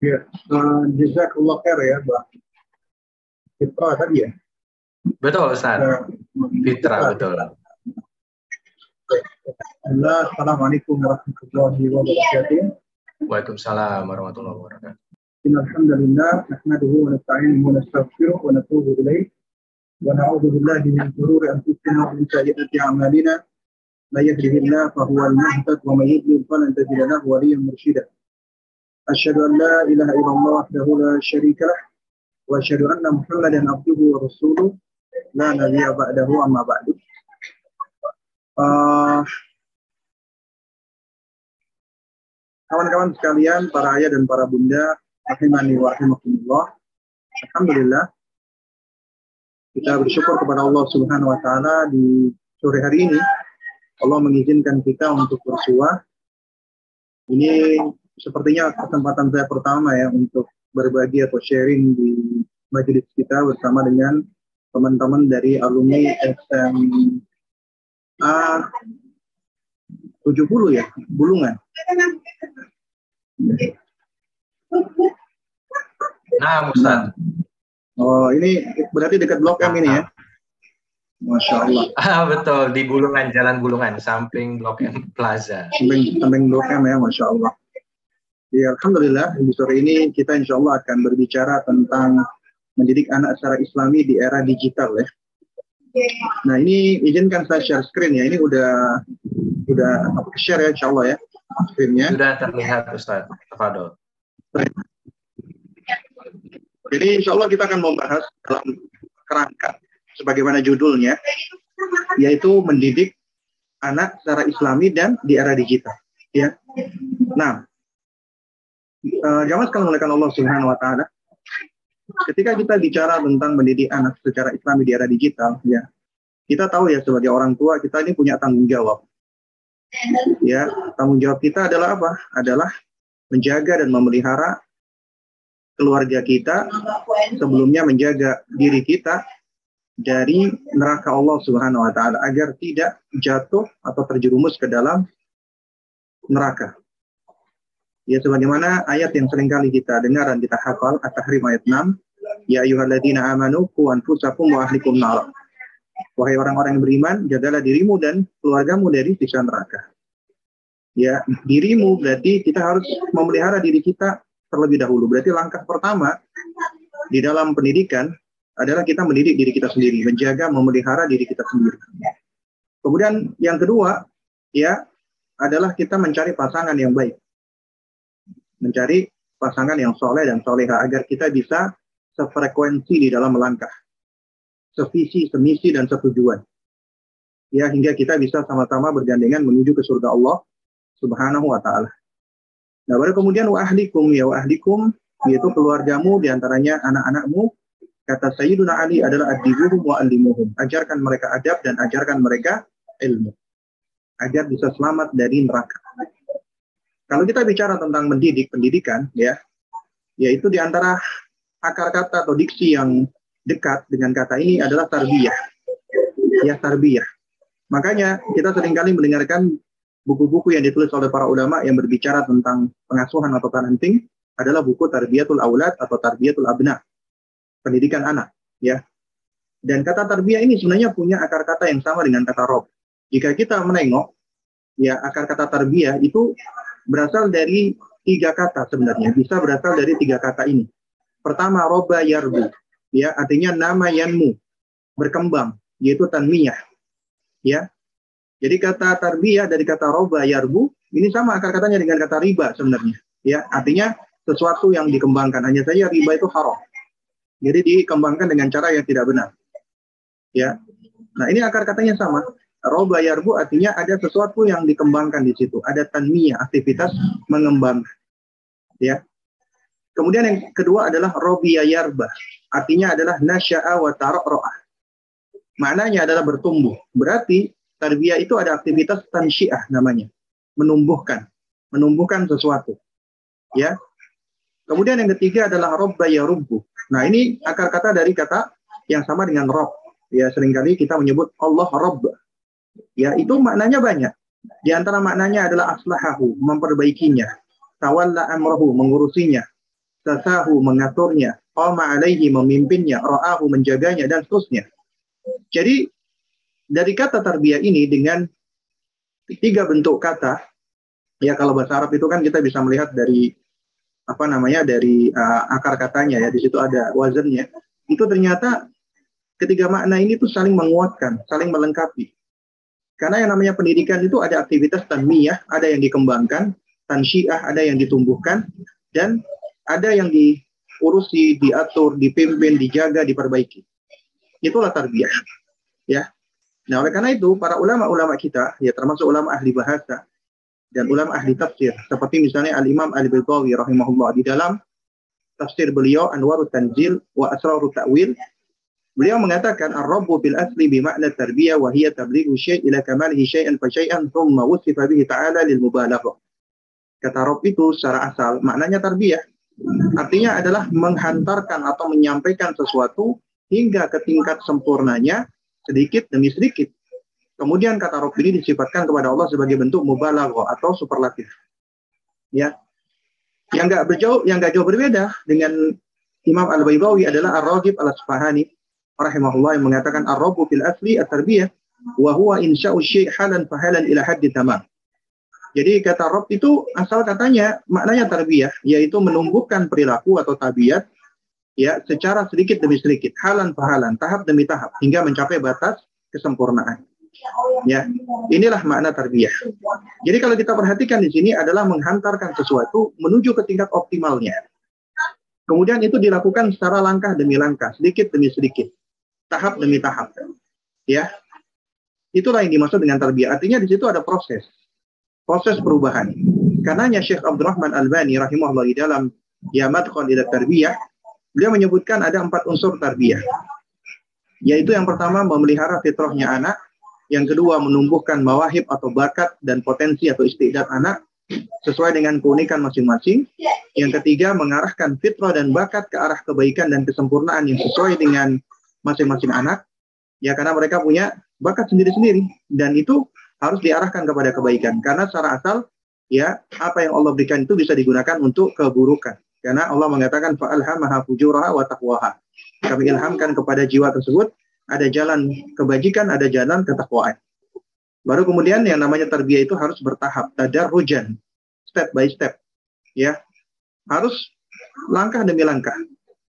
Ya, uh, jazakallah khair ya, Mbak. Fitra tadi ya? Betul, Ustaz. Uh, Fitra, betul. Assalamualaikum warahmatullahi wabarakatuh. Waalaikumsalam warahmatullahi wabarakatuh. إن الحمد لله نحمده ونستعينه ونستغفره ونتوب إليه ونعوذ بالله من شرور أنفسنا ومن سيئات أعمالنا من يهده الله فهو المهتد ومن يضلل فلن تجد له وليا مرشدا أشهد أن لا إله إلا الله وحده لا شريك له وأشهد أن محمدا عبده ورسوله لا نبي بعده أما بعد Kawan-kawan uh, sekalian, para ayah dan para bunda, rahimani wa rahimakumullah. Alhamdulillah, kita bersyukur kepada Allah Subhanahu wa taala di sore hari ini Allah mengizinkan kita untuk bersua. Ini sepertinya kesempatan saya pertama ya untuk berbagi atau sharing di majelis kita bersama dengan teman-teman dari alumni SMA 70 ya, Bulungan. Nah, Ustaz. Oh, ini berarti dekat Blok M ini ya? Masya Allah. Ah, betul, di Bulungan, Jalan Bulungan, samping Blok M Plaza. Samping, samping Blok M ya, Masya Allah. Ya, Alhamdulillah, di sore ini kita insya Allah akan berbicara tentang mendidik anak secara islami di era digital ya. Nah ini izinkan saya share screen ya. Ini udah udah share ya insya Allah ya screennya. Sudah terlihat Ustaz. Tafadol. Jadi insya Allah kita akan membahas dalam kerangka sebagaimana judulnya, yaitu mendidik anak secara islami dan di era digital. Ya. Nah, uh, jangan sekali mulakan Allah Subhanahu Wa Taala. Ketika kita bicara tentang mendidik anak secara islami di era digital, ya kita tahu ya sebagai orang tua kita ini punya tanggung jawab. Ya, tanggung jawab kita adalah apa? Adalah menjaga dan memelihara keluarga kita, sebelumnya menjaga diri kita dari neraka Allah Subhanahu wa taala agar tidak jatuh atau terjerumus ke dalam neraka. Ya sebagaimana ayat yang sering kali kita dengar dan kita hafal At-Tahrim ayat 6, ya ayyuhalladzina amanu qu anfusakum wa ahlikum nar. Wahai orang-orang yang beriman, jagalah dirimu dan keluargamu dari siksa neraka. Ya, dirimu berarti kita harus memelihara diri kita terlebih dahulu. Berarti langkah pertama di dalam pendidikan adalah kita mendidik diri kita sendiri, menjaga, memelihara diri kita sendiri. Kemudian yang kedua, ya, adalah kita mencari pasangan yang baik. Mencari pasangan yang soleh dan soleha agar kita bisa sefrekuensi di dalam melangkah. Sevisi, semisi, dan setujuan. Ya, hingga kita bisa sama-sama bergandengan menuju ke surga Allah subhanahu wa ta'ala. Nah, baru kemudian wa ahlikum ya wa ahlikum yaitu keluargamu di antaranya anak-anakmu kata Sayyiduna Ali adalah adibuhum wa alimuhum. Ajarkan mereka adab dan ajarkan mereka ilmu. Agar bisa selamat dari neraka. Kalau kita bicara tentang mendidik, pendidikan, ya, yaitu di antara akar kata atau diksi yang dekat dengan kata ini adalah tarbiyah. Ya, tarbiyah. Makanya kita sering kali mendengarkan buku-buku yang ditulis oleh para ulama yang berbicara tentang pengasuhan atau parenting adalah buku Tarbiyatul Aulad atau Tarbiyatul Abna, pendidikan anak, ya. Dan kata tarbiyah ini sebenarnya punya akar kata yang sama dengan kata rob. Jika kita menengok, ya akar kata tarbiyah itu berasal dari tiga kata sebenarnya, bisa berasal dari tiga kata ini. Pertama, roba yarbu, ya artinya nama yanmu, berkembang, yaitu tanmiyah, ya jadi kata tarbiyah dari kata roba yarbu ini sama akar katanya dengan kata riba sebenarnya. Ya, artinya sesuatu yang dikembangkan. Hanya saja riba itu haram. Jadi dikembangkan dengan cara yang tidak benar. Ya. Nah, ini akar katanya sama. Roba yarbu artinya ada sesuatu yang dikembangkan di situ. Ada tanmiyah, aktivitas mengembangkan. Ya. Kemudian yang kedua adalah robiya yarba. Artinya adalah nasya'a wa taro'ro'ah. Maknanya adalah bertumbuh. Berarti Tarbiyah itu ada aktivitas tansyiah namanya. Menumbuhkan. Menumbuhkan sesuatu. Ya. Kemudian yang ketiga adalah robba ya rubbu. Nah ini akar kata dari kata yang sama dengan rob. Ya sering kali kita menyebut Allah rob. Ya itu maknanya banyak. Di antara maknanya adalah aslahahu, memperbaikinya. Tawalla amrahu, mengurusinya. tasahu mengaturnya, qama alaihi memimpinnya, ra'ahu menjaganya dan seterusnya. Jadi dari kata tarbiyah ini dengan tiga bentuk kata ya kalau bahasa Arab itu kan kita bisa melihat dari apa namanya dari uh, akar katanya ya di situ ada wazannya itu ternyata ketiga makna ini tuh saling menguatkan saling melengkapi karena yang namanya pendidikan itu ada aktivitas tanmiyah ada yang dikembangkan tansyiah ada yang ditumbuhkan dan ada yang diurusi diatur dipimpin dijaga diperbaiki. Itulah tarbiyah ya. Nah oleh karena itu para ulama-ulama kita ya termasuk ulama ahli bahasa dan ulama ahli tafsir seperti misalnya Al-Imam Al-Baydawi rahimahullah di dalam tafsir beliau Anwarut Tanzil wa Asrarut Ta'wil beliau mengatakan ar-rabbu bil asli bi makna tarbiyah wa hiya tablighu syai' ila kamalihi syai'an fa syai'an thumma wusifa bihi ta'ala lil mubalaghah kata rob itu secara asal maknanya tarbiyah artinya adalah menghantarkan atau menyampaikan sesuatu hingga ke tingkat sempurnanya sedikit demi sedikit Kemudian kata Rob ini disifatkan kepada Allah sebagai bentuk mubalaghah atau superlatif. Ya. Yang enggak berjauh yang enggak jauh berbeda dengan Imam Al-Baydawi adalah Ar-Raghib Al-Asfahani rahimahullah yang mengatakan ar-rabbu fil asli at-tarbiyah wa huwa insya'u syai' halan fahalan ila haddi tamam. Jadi kata Rob itu asal katanya maknanya tarbiyah yaitu menumbuhkan perilaku atau tabiat ya secara sedikit demi sedikit, halan fahalan, tahap demi tahap hingga mencapai batas kesempurnaan. Ya, inilah makna tarbiyah. Jadi kalau kita perhatikan di sini adalah menghantarkan sesuatu menuju ke tingkat optimalnya. Kemudian itu dilakukan secara langkah demi langkah, sedikit demi sedikit, tahap demi tahap. Ya, itulah yang dimaksud dengan tarbiyah. Artinya di situ ada proses, proses perubahan. Karenanya Syekh Abdurrahman Al-Bani rahimahullah di dalam Ya Madkhal ila Tarbiyah, beliau menyebutkan ada empat unsur tarbiyah. Yaitu yang pertama memelihara fitrahnya anak, yang kedua, menumbuhkan mawahib atau bakat dan potensi atau istiadat anak sesuai dengan keunikan masing-masing. Yang ketiga, mengarahkan fitrah dan bakat ke arah kebaikan dan kesempurnaan yang sesuai dengan masing-masing anak. Ya, karena mereka punya bakat sendiri-sendiri dan itu harus diarahkan kepada kebaikan karena secara asal ya apa yang Allah berikan itu bisa digunakan untuk keburukan. Karena Allah mengatakan fa'alhamaha fujuraha wa taqwaha. Kami ilhamkan kepada jiwa tersebut ada jalan kebajikan, ada jalan ketakwaan. Baru kemudian yang namanya tarbiyah itu harus bertahap, tadar hujan, step by step. Ya, harus langkah demi langkah.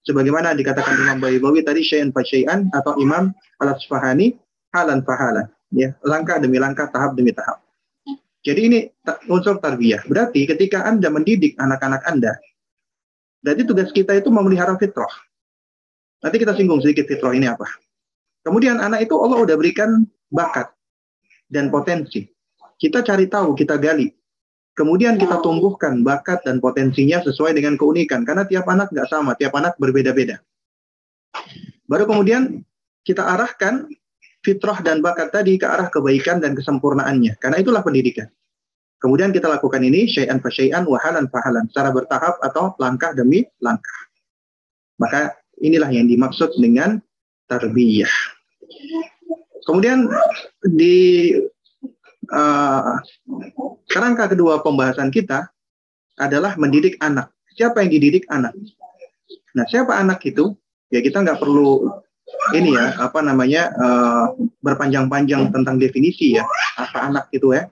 Sebagaimana dikatakan Imam Baybawi tadi syai'an fa syai'an atau Imam Al-Asfahani halan fahalan. Ya, langkah demi langkah, tahap demi tahap. Jadi ini unsur tarbiyah. Berarti ketika Anda mendidik anak-anak Anda, berarti tugas kita itu memelihara fitrah. Nanti kita singgung sedikit fitrah ini apa. Kemudian anak itu Allah udah berikan bakat dan potensi. Kita cari tahu, kita gali. Kemudian kita tumbuhkan bakat dan potensinya sesuai dengan keunikan. Karena tiap anak nggak sama, tiap anak berbeda-beda. Baru kemudian kita arahkan fitrah dan bakat tadi ke arah kebaikan dan kesempurnaannya. Karena itulah pendidikan. Kemudian kita lakukan ini syai'an fa syai'an wahalan fahalan secara bertahap atau langkah demi langkah. Maka inilah yang dimaksud dengan tarbiyah. Kemudian di uh, kerangka kedua pembahasan kita adalah mendidik anak. Siapa yang dididik anak? Nah, siapa anak itu? Ya kita nggak perlu ini ya apa namanya uh, berpanjang-panjang tentang definisi ya apa anak itu ya.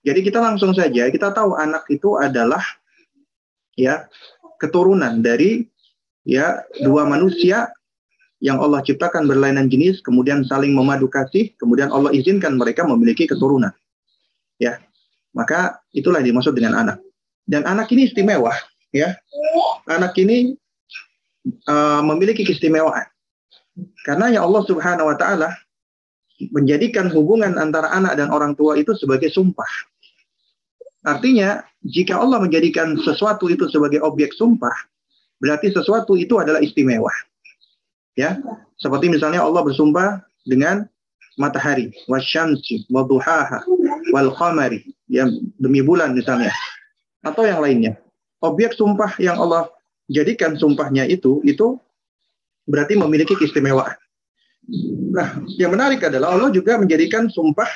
Jadi kita langsung saja kita tahu anak itu adalah ya keturunan dari ya dua manusia yang Allah ciptakan berlainan jenis, kemudian saling memadu kasih, kemudian Allah izinkan mereka memiliki keturunan. Ya, maka itulah yang dimaksud dengan anak. Dan anak ini istimewa, ya. Anak ini uh, memiliki keistimewaan. Karena ya Allah Subhanahu wa taala menjadikan hubungan antara anak dan orang tua itu sebagai sumpah. Artinya, jika Allah menjadikan sesuatu itu sebagai objek sumpah, berarti sesuatu itu adalah istimewa. Ya, seperti misalnya Allah bersumpah dengan matahari, wasyamsi, waduhaha, wal qamari, yang demi bulan misalnya, atau yang lainnya. Objek sumpah yang Allah jadikan sumpahnya itu, itu berarti memiliki keistimewaan. Nah, yang menarik adalah Allah juga menjadikan sumpah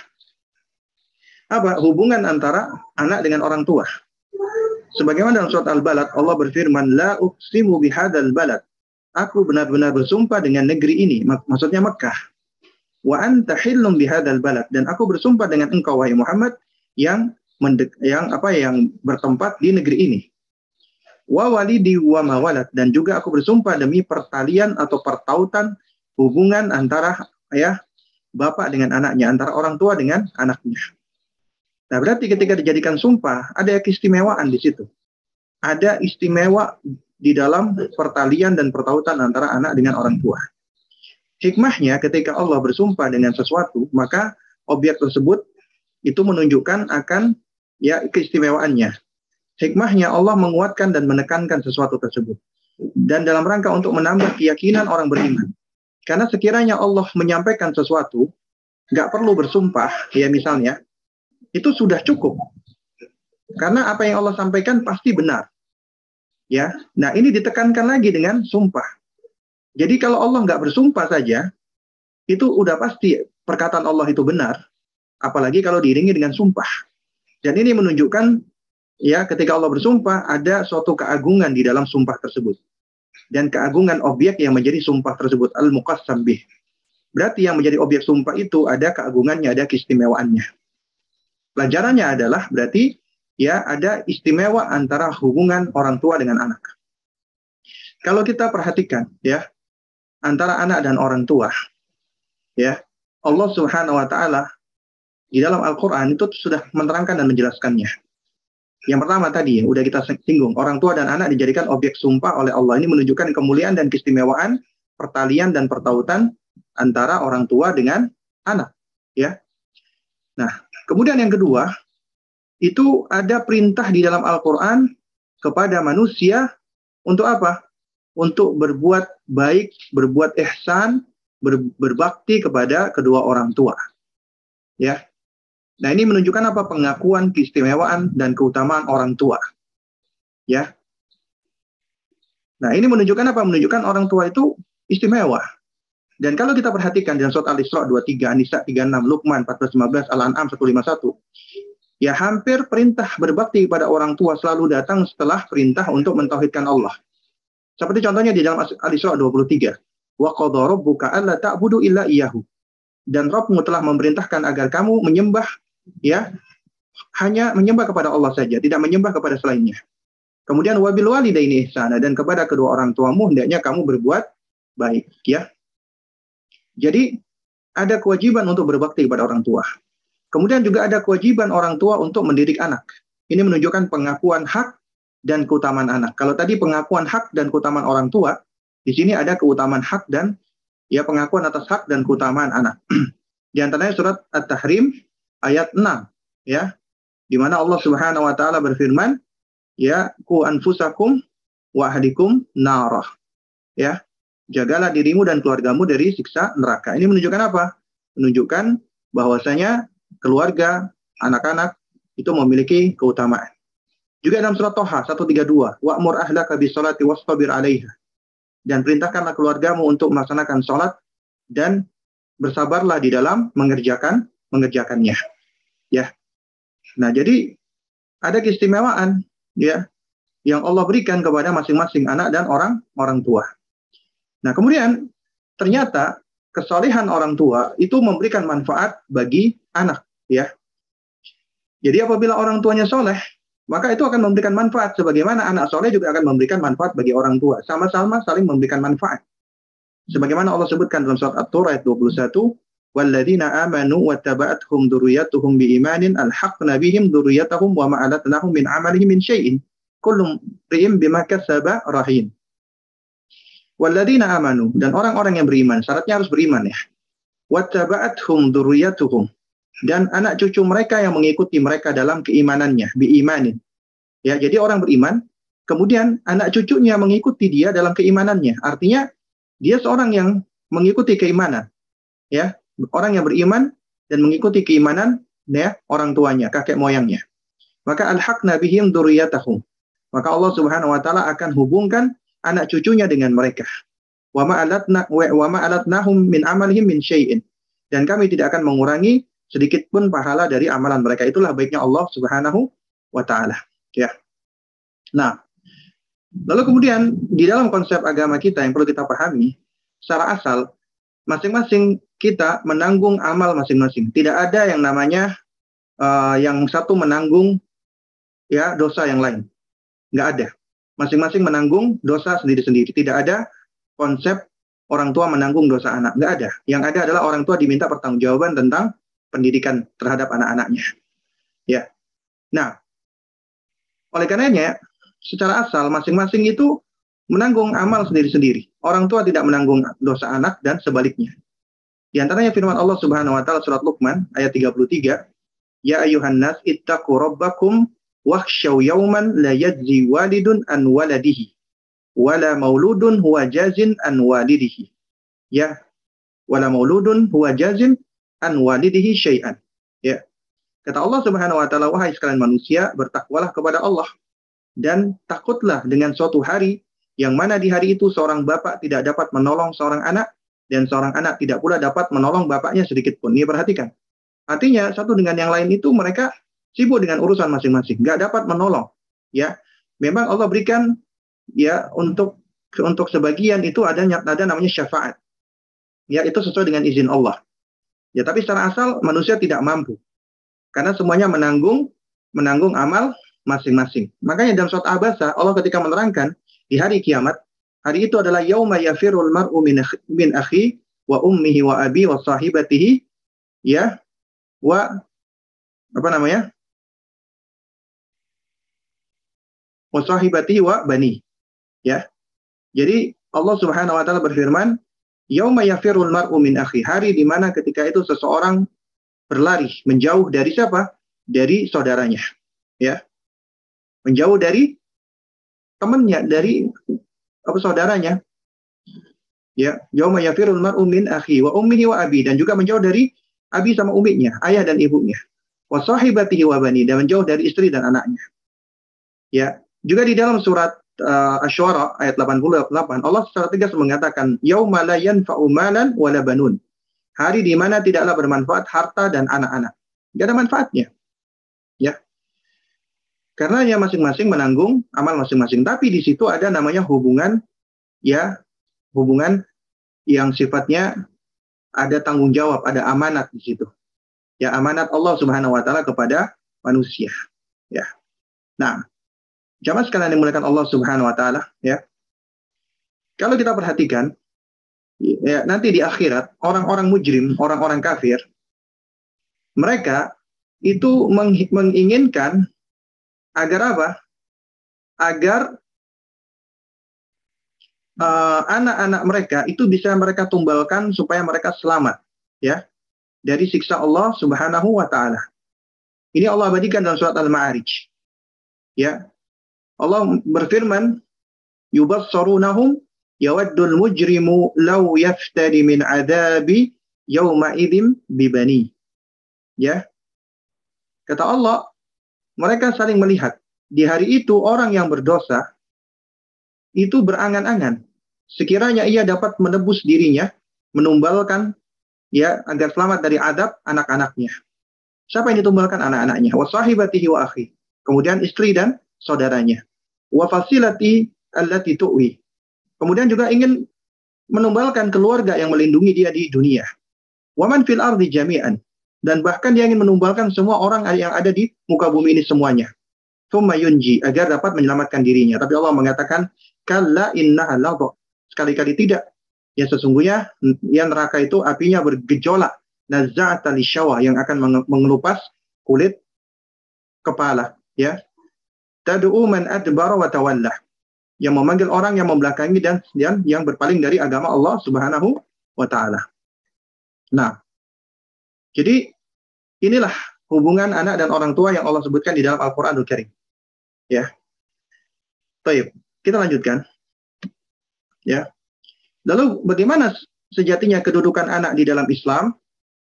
apa hubungan antara anak dengan orang tua. Sebagaimana dalam surat Al-Balad Allah berfirman, "La uqsimu bihadzal balad." Aku benar-benar bersumpah dengan negeri ini, mak maksudnya Mekah. Wa anta hillum bihadzal balad dan aku bersumpah dengan engkau wahai Muhammad yang mendek, yang apa yang bertempat di negeri ini. Wa walidi wa mawalad dan juga aku bersumpah demi pertalian atau pertautan hubungan antara ayah bapak dengan anaknya, antara orang tua dengan anaknya. Nah, berarti ketika dijadikan sumpah, ada keistimewaan di situ. Ada istimewa di dalam pertalian dan pertautan antara anak dengan orang tua. Hikmahnya ketika Allah bersumpah dengan sesuatu, maka objek tersebut itu menunjukkan akan ya keistimewaannya. Hikmahnya Allah menguatkan dan menekankan sesuatu tersebut. Dan dalam rangka untuk menambah keyakinan orang beriman. Karena sekiranya Allah menyampaikan sesuatu, nggak perlu bersumpah, ya misalnya, itu sudah cukup. Karena apa yang Allah sampaikan pasti benar. Ya, nah ini ditekankan lagi dengan sumpah. Jadi kalau Allah nggak bersumpah saja, itu udah pasti perkataan Allah itu benar. Apalagi kalau diiringi dengan sumpah. Dan ini menunjukkan ya ketika Allah bersumpah ada suatu keagungan di dalam sumpah tersebut. Dan keagungan objek yang menjadi sumpah tersebut al-muqassam bih. Berarti yang menjadi objek sumpah itu ada keagungannya, ada keistimewaannya. Pelajarannya adalah berarti ya ada istimewa antara hubungan orang tua dengan anak. Kalau kita perhatikan ya antara anak dan orang tua ya Allah Subhanahu wa taala di dalam Al-Qur'an itu sudah menerangkan dan menjelaskannya. Yang pertama tadi udah kita singgung, orang tua dan anak dijadikan objek sumpah oleh Allah. Ini menunjukkan kemuliaan dan keistimewaan pertalian dan pertautan antara orang tua dengan anak, ya. Nah, Kemudian yang kedua, itu ada perintah di dalam Al-Quran kepada manusia untuk apa? Untuk berbuat baik, berbuat ihsan, ber, berbakti kepada kedua orang tua. Ya. Nah, ini menunjukkan apa? Pengakuan keistimewaan dan keutamaan orang tua. Ya. Nah, ini menunjukkan apa? Menunjukkan orang tua itu istimewa. Dan kalau kita perhatikan dalam surat Al-Isra 23, An-Nisa 36, Luqman 14, 15, Al-An'am 151, ya hampir perintah berbakti pada orang tua selalu datang setelah perintah untuk mentauhidkan Allah. Seperti contohnya di dalam Al-Isra 23, wa rabbuka alla ta'budu illa iyyahu. Dan Rabbmu telah memerintahkan agar kamu menyembah ya hanya menyembah kepada Allah saja, tidak menyembah kepada selainnya. Kemudian wabil walidaini ihsana dan kepada kedua orang tuamu hendaknya kamu berbuat baik ya. Jadi ada kewajiban untuk berbakti kepada orang tua. Kemudian juga ada kewajiban orang tua untuk mendidik anak. Ini menunjukkan pengakuan hak dan keutamaan anak. Kalau tadi pengakuan hak dan keutamaan orang tua, di sini ada keutamaan hak dan ya pengakuan atas hak dan keutamaan anak. di antaranya surat At-Tahrim ayat 6 ya. Di mana Allah Subhanahu wa taala berfirman, ya ku anfusakum wa ahlikum narah. Ya, jagalah dirimu dan keluargamu dari siksa neraka. Ini menunjukkan apa? Menunjukkan bahwasanya keluarga, anak-anak itu memiliki keutamaan. Juga dalam surat Toha 132, wa'mur ahlaka bisolati wastabir alaiha. Dan perintahkanlah keluargamu untuk melaksanakan sholat dan bersabarlah di dalam mengerjakan mengerjakannya. Ya. Nah, jadi ada keistimewaan ya yang Allah berikan kepada masing-masing anak dan orang orang tua. Nah, kemudian ternyata kesolehan orang tua itu memberikan manfaat bagi anak, ya. Jadi apabila orang tuanya soleh, maka itu akan memberikan manfaat. Sebagaimana anak soleh juga akan memberikan manfaat bagi orang tua. Sama-sama saling memberikan manfaat. Sebagaimana Allah sebutkan dalam surat At-Tur ayat 21, "Walladzina amanu wattaba'athum dzurriyyatuhum biimanin alhaqna bihim dzurriyyatahum wa alatnahum min amalihim min syai'in. Kullu bima kasaba rahim." Walladzina amanu dan orang-orang yang beriman, syaratnya harus beriman ya. Wattaba'athum dzurriyyatuhum dan anak cucu mereka yang mengikuti mereka dalam keimanannya, biimanin. Ya, jadi orang beriman, kemudian anak cucunya mengikuti dia dalam keimanannya. Artinya dia seorang yang mengikuti keimanan. Ya, orang yang beriman dan mengikuti keimanan ya orang tuanya, kakek moyangnya. Maka al-haqna bihim dzurriyyatahum. Maka Allah Subhanahu wa taala akan hubungkan anak cucunya dengan mereka. Wa ma'alatna wa ma'alatnahum min amalihim min syai'in. Dan kami tidak akan mengurangi sedikit pun pahala dari amalan mereka. Itulah baiknya Allah Subhanahu wa taala. Ya. Nah, lalu kemudian di dalam konsep agama kita yang perlu kita pahami, secara asal masing-masing kita menanggung amal masing-masing. Tidak ada yang namanya uh, yang satu menanggung ya dosa yang lain. Nggak ada. Masing-masing menanggung dosa sendiri-sendiri. Tidak ada konsep orang tua menanggung dosa anak. Nggak ada. Yang ada adalah orang tua diminta pertanggungjawaban tentang pendidikan terhadap anak-anaknya. Ya. Nah, oleh karenanya, secara asal masing-masing itu menanggung amal sendiri-sendiri. Orang tua tidak menanggung dosa anak dan sebaliknya. Di antaranya firman Allah Subhanahu wa taala surat Luqman ayat 33, "Ya ayuhan nas ittaqu wakhshaw yawman la yajzi walidun an waladihi wala mauludun huwa jazin an walidihi." Ya, wala mauludun huwa jazin an walidihi syai'an. Ya. Kata Allah Subhanahu wa taala, wahai sekalian manusia, bertakwalah kepada Allah dan takutlah dengan suatu hari yang mana di hari itu seorang bapak tidak dapat menolong seorang anak dan seorang anak tidak pula dapat menolong bapaknya sedikit pun. Ini perhatikan. Artinya satu dengan yang lain itu mereka sibuk dengan urusan masing-masing, nggak dapat menolong. Ya, memang Allah berikan ya untuk untuk sebagian itu ada ada namanya syafaat. Ya, itu sesuai dengan izin Allah. Ya, tapi secara asal manusia tidak mampu. Karena semuanya menanggung menanggung amal masing-masing. Makanya dalam surat Abasa Allah ketika menerangkan di hari kiamat Hari itu adalah yauma yafirul mar'u min, akhi wa ummihi wa abi wa sahibatihi ya wa apa namanya? Wa sahibatihi wa bani. Ya. Jadi Allah Subhanahu wa taala berfirman, yauma yafirul mar'u min akhi. Hari di mana ketika itu seseorang berlari menjauh dari siapa? Dari saudaranya. Ya. Menjauh dari temannya, dari apa saudaranya. Ya, yauma yafirul mar'u min akhi wa ummihi wa abi dan juga menjauh dari abi sama uminya, ayah dan ibunya. Wa sahibatihi wa bani dan menjauh dari istri dan anaknya. Ya, juga di dalam surat uh, Asy-Syu'ara ayat 88 Allah secara tegas mengatakan yauma la yanfa'u malan wala banun. Hari di mana tidaklah bermanfaat harta dan anak-anak. Tidak ada manfaatnya. Ya. Karena ya masing-masing menanggung amal masing-masing. Tapi di situ ada namanya hubungan ya hubungan yang sifatnya ada tanggung jawab, ada amanat di situ. Ya amanat Allah Subhanahu wa taala kepada manusia. Ya. Nah, jamaah sekalian dimuliakan Allah Subhanahu wa taala, ya. Kalau kita perhatikan ya nanti di akhirat orang-orang mujrim, orang-orang kafir mereka itu menginginkan agar apa? Agar eh, anak-anak uh, mereka itu bisa mereka tumbalkan supaya mereka selamat ya dari siksa Allah Subhanahu wa taala. Ini Allah abadikan dalam surat Al-Ma'arij. Ya. Allah berfirman, "Yubassarunahum yawaddul mujrimu law yaftari min adabi yawma idim bibani." Ya. Kata Allah, mereka saling melihat. Di hari itu orang yang berdosa itu berangan-angan. Sekiranya ia dapat menebus dirinya, menumbalkan ya agar selamat dari adab anak-anaknya. Siapa yang ditumbalkan anak-anaknya? Wasahibatihi wa akhi. Kemudian istri dan saudaranya. Wa fasilati allati tu'wi. Kemudian juga ingin menumbalkan keluarga yang melindungi dia di dunia. Waman fil ardi jami'an dan bahkan dia ingin menumbalkan semua orang yang ada di muka bumi ini semuanya. Tumayunji agar dapat menyelamatkan dirinya. Tapi Allah mengatakan kalla inna Sekali-kali tidak. Ya sesungguhnya yang neraka itu apinya bergejolak nazza'ata lisyawa yang akan mengelupas kulit kepala ya tad'u man adbara wa tawalla yang memanggil orang yang membelakangi dan dan yang berpaling dari agama Allah Subhanahu wa taala. Nah, jadi inilah hubungan anak dan orang tua yang Allah sebutkan di dalam Al-Qur'anul Karim. Ya. Baik, kita lanjutkan. Ya. Lalu bagaimana sejatinya kedudukan anak di dalam Islam?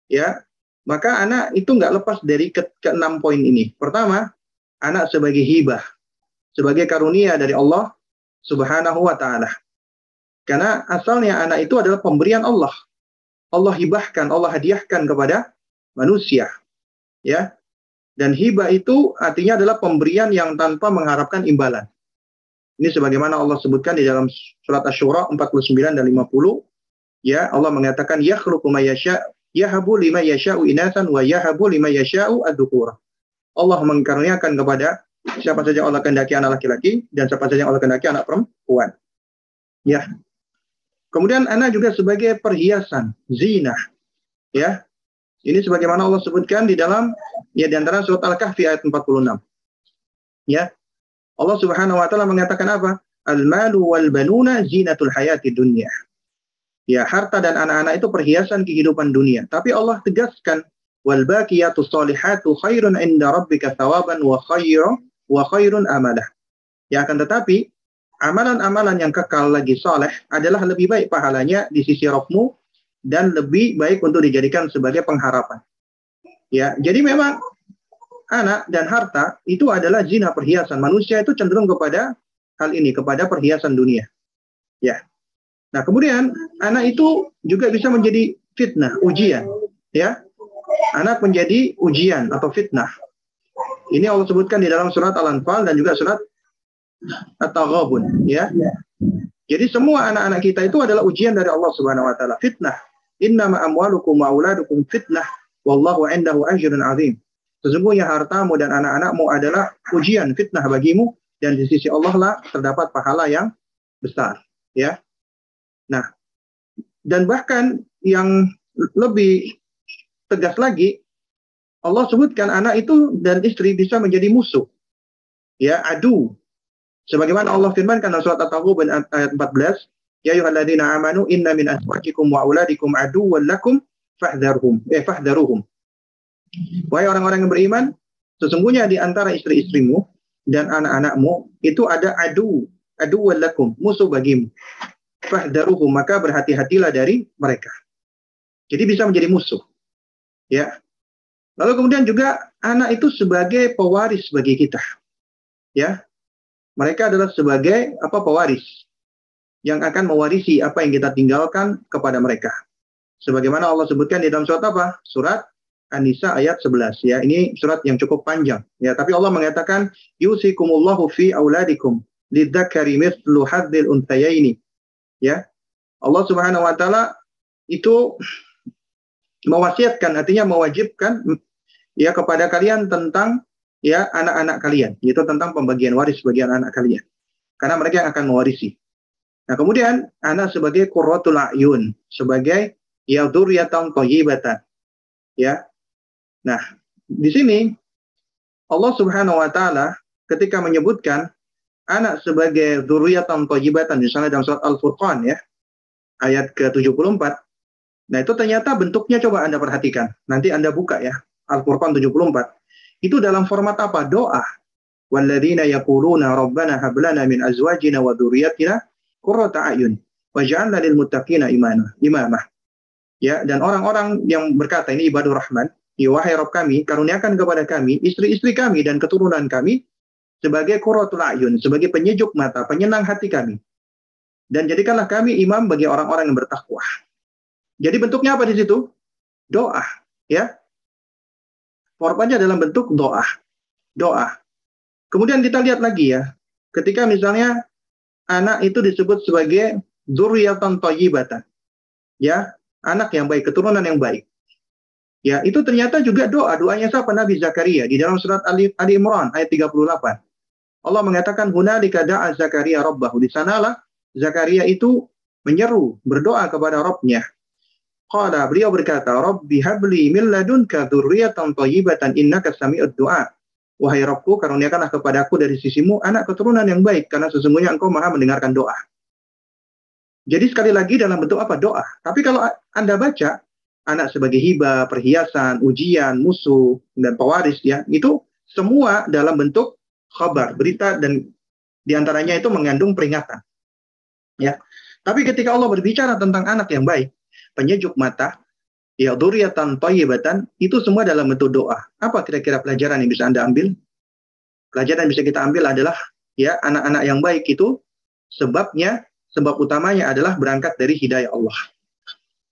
Ya. Maka anak itu nggak lepas dari ke keenam poin ini. Pertama, anak sebagai hibah, sebagai karunia dari Allah Subhanahu wa taala. Karena asalnya anak itu adalah pemberian Allah. Allah hibahkan, Allah hadiahkan kepada manusia. Ya. Dan hibah itu artinya adalah pemberian yang tanpa mengharapkan imbalan. Ini sebagaimana Allah sebutkan di dalam surat Asy-Syura 49 dan 50. Ya, Allah mengatakan yakhluqu may yasha yahabu lima yasha'u inasan wa yahabu lima yasha'u ad-dzukura. Allah mengkaruniakan kepada siapa saja Allah kehendaki anak laki-laki dan siapa saja Allah kehendaki anak perempuan. Ya. Kemudian anak juga sebagai perhiasan, zina. Ya. Ini sebagaimana Allah sebutkan di dalam ya di antara surat Al-Kahfi ayat 46. Ya. Allah Subhanahu wa taala mengatakan apa? Al-malu wal banuna zinatul hayati dunya. Ya, harta dan anak-anak itu perhiasan kehidupan dunia. Tapi Allah tegaskan wal baqiyatus khairun inda rabbika thawaban wa khairun wa khairun amalah. Ya akan tetapi amalan-amalan yang kekal lagi soleh adalah lebih baik pahalanya di sisi rohmu dan lebih baik untuk dijadikan sebagai pengharapan. Ya, jadi memang anak dan harta itu adalah zina perhiasan. Manusia itu cenderung kepada hal ini, kepada perhiasan dunia. Ya. Nah, kemudian anak itu juga bisa menjadi fitnah, ujian, ya. Anak menjadi ujian atau fitnah. Ini Allah sebutkan di dalam surat Al-Anfal dan juga surat At-Taghabun, ya. Jadi semua anak-anak kita itu adalah ujian dari Allah Subhanahu wa taala, fitnah. Innama amwalukum wa auladukum fitnah wallahu indahu ajrun azim. Sesungguhnya hartamu dan anak-anakmu adalah ujian fitnah bagimu dan di sisi Allah lah terdapat pahala yang besar, ya. Nah, dan bahkan yang lebih tegas lagi Allah sebutkan anak itu dan istri bisa menjadi musuh. Ya, adu. Sebagaimana Allah firmankan dalam surat At-Taghabun ayat 14, Ya ayyuhalladzina amanu inna min azwajikum wa auladikum aduwwan lakum fahdharhum. Eh fahdharuhum. Wahai orang-orang yang beriman, sesungguhnya di antara istri-istrimu dan anak-anakmu itu ada adu, adu lakum, musuh bagimu. Fahdharuhum, maka berhati-hatilah dari mereka. Jadi bisa menjadi musuh. Ya. Lalu kemudian juga anak itu sebagai pewaris bagi kita. Ya. Mereka adalah sebagai apa pewaris yang akan mewarisi apa yang kita tinggalkan kepada mereka. Sebagaimana Allah sebutkan di dalam surat apa? Surat An-Nisa ayat 11 ya. Ini surat yang cukup panjang ya, tapi Allah mengatakan yusikumullahu fi auladikum lidzakari mithlu hadzil untayaini. Ya. Allah Subhanahu wa taala itu mewasiatkan artinya mewajibkan ya kepada kalian tentang ya anak-anak kalian, yaitu tentang pembagian waris bagi anak-anak kalian. Karena mereka yang akan mewarisi. Nah, kemudian anak sebagai qurratul ayun, sebagai ya dzurriatan. Ya. Nah, di sini Allah Subhanahu wa taala ketika menyebutkan anak sebagai dzurriatan thayyibatan di sana dalam surat Al-Furqan ya. Ayat ke-74. Nah, itu ternyata bentuknya coba Anda perhatikan. Nanti Anda buka ya. Al-Furqan 74. Itu dalam format apa? Doa. Walladzina yaquluna rabbana hab lana min azwajina wa dzurriyyatina qurrata ayun waj'alna lil. Ya, dan orang-orang yang berkata ini ibadur rahman, ya wahai Rabb kami, karuniakan kepada kami istri-istri kami dan keturunan kami sebagai qurratul ayun, sebagai penyejuk mata, penyenang hati kami. Dan jadikanlah kami imam bagi orang-orang yang bertakwa. Jadi bentuknya apa di situ? Doa, ya. Formatnya dalam bentuk doa. Doa. Kemudian kita lihat lagi ya, ketika misalnya anak itu disebut sebagai dzurriatan thayyibatan. Ya, anak yang baik, keturunan yang baik. Ya, itu ternyata juga doa. Doanya siapa? Nabi Zakaria di dalam surat Ali, Ali Imran ayat 38. Allah mengatakan hunalika da'a Zakaria rabbahu. Di sanalah Zakaria itu menyeru, berdoa kepada Rabbnya. Qala beliau berkata, Rabbi habli min ladunka dzurriatan thayyibatan innaka sami'ud du'a. Wahai Rabbku, karuniakanlah kepadaku dari sisimu anak keturunan yang baik, karena sesungguhnya engkau maha mendengarkan doa. Jadi sekali lagi dalam bentuk apa? Doa. Tapi kalau Anda baca, anak sebagai hibah, perhiasan, ujian, musuh, dan pewaris, ya itu semua dalam bentuk khabar, berita, dan di antaranya itu mengandung peringatan. Ya. Tapi ketika Allah berbicara tentang anak yang baik, penyejuk mata, ya dzurriatan thayyibatan itu semua dalam bentuk doa. Apa kira-kira pelajaran yang bisa Anda ambil? Pelajaran yang bisa kita ambil adalah ya anak-anak yang baik itu sebabnya sebab utamanya adalah berangkat dari hidayah Allah.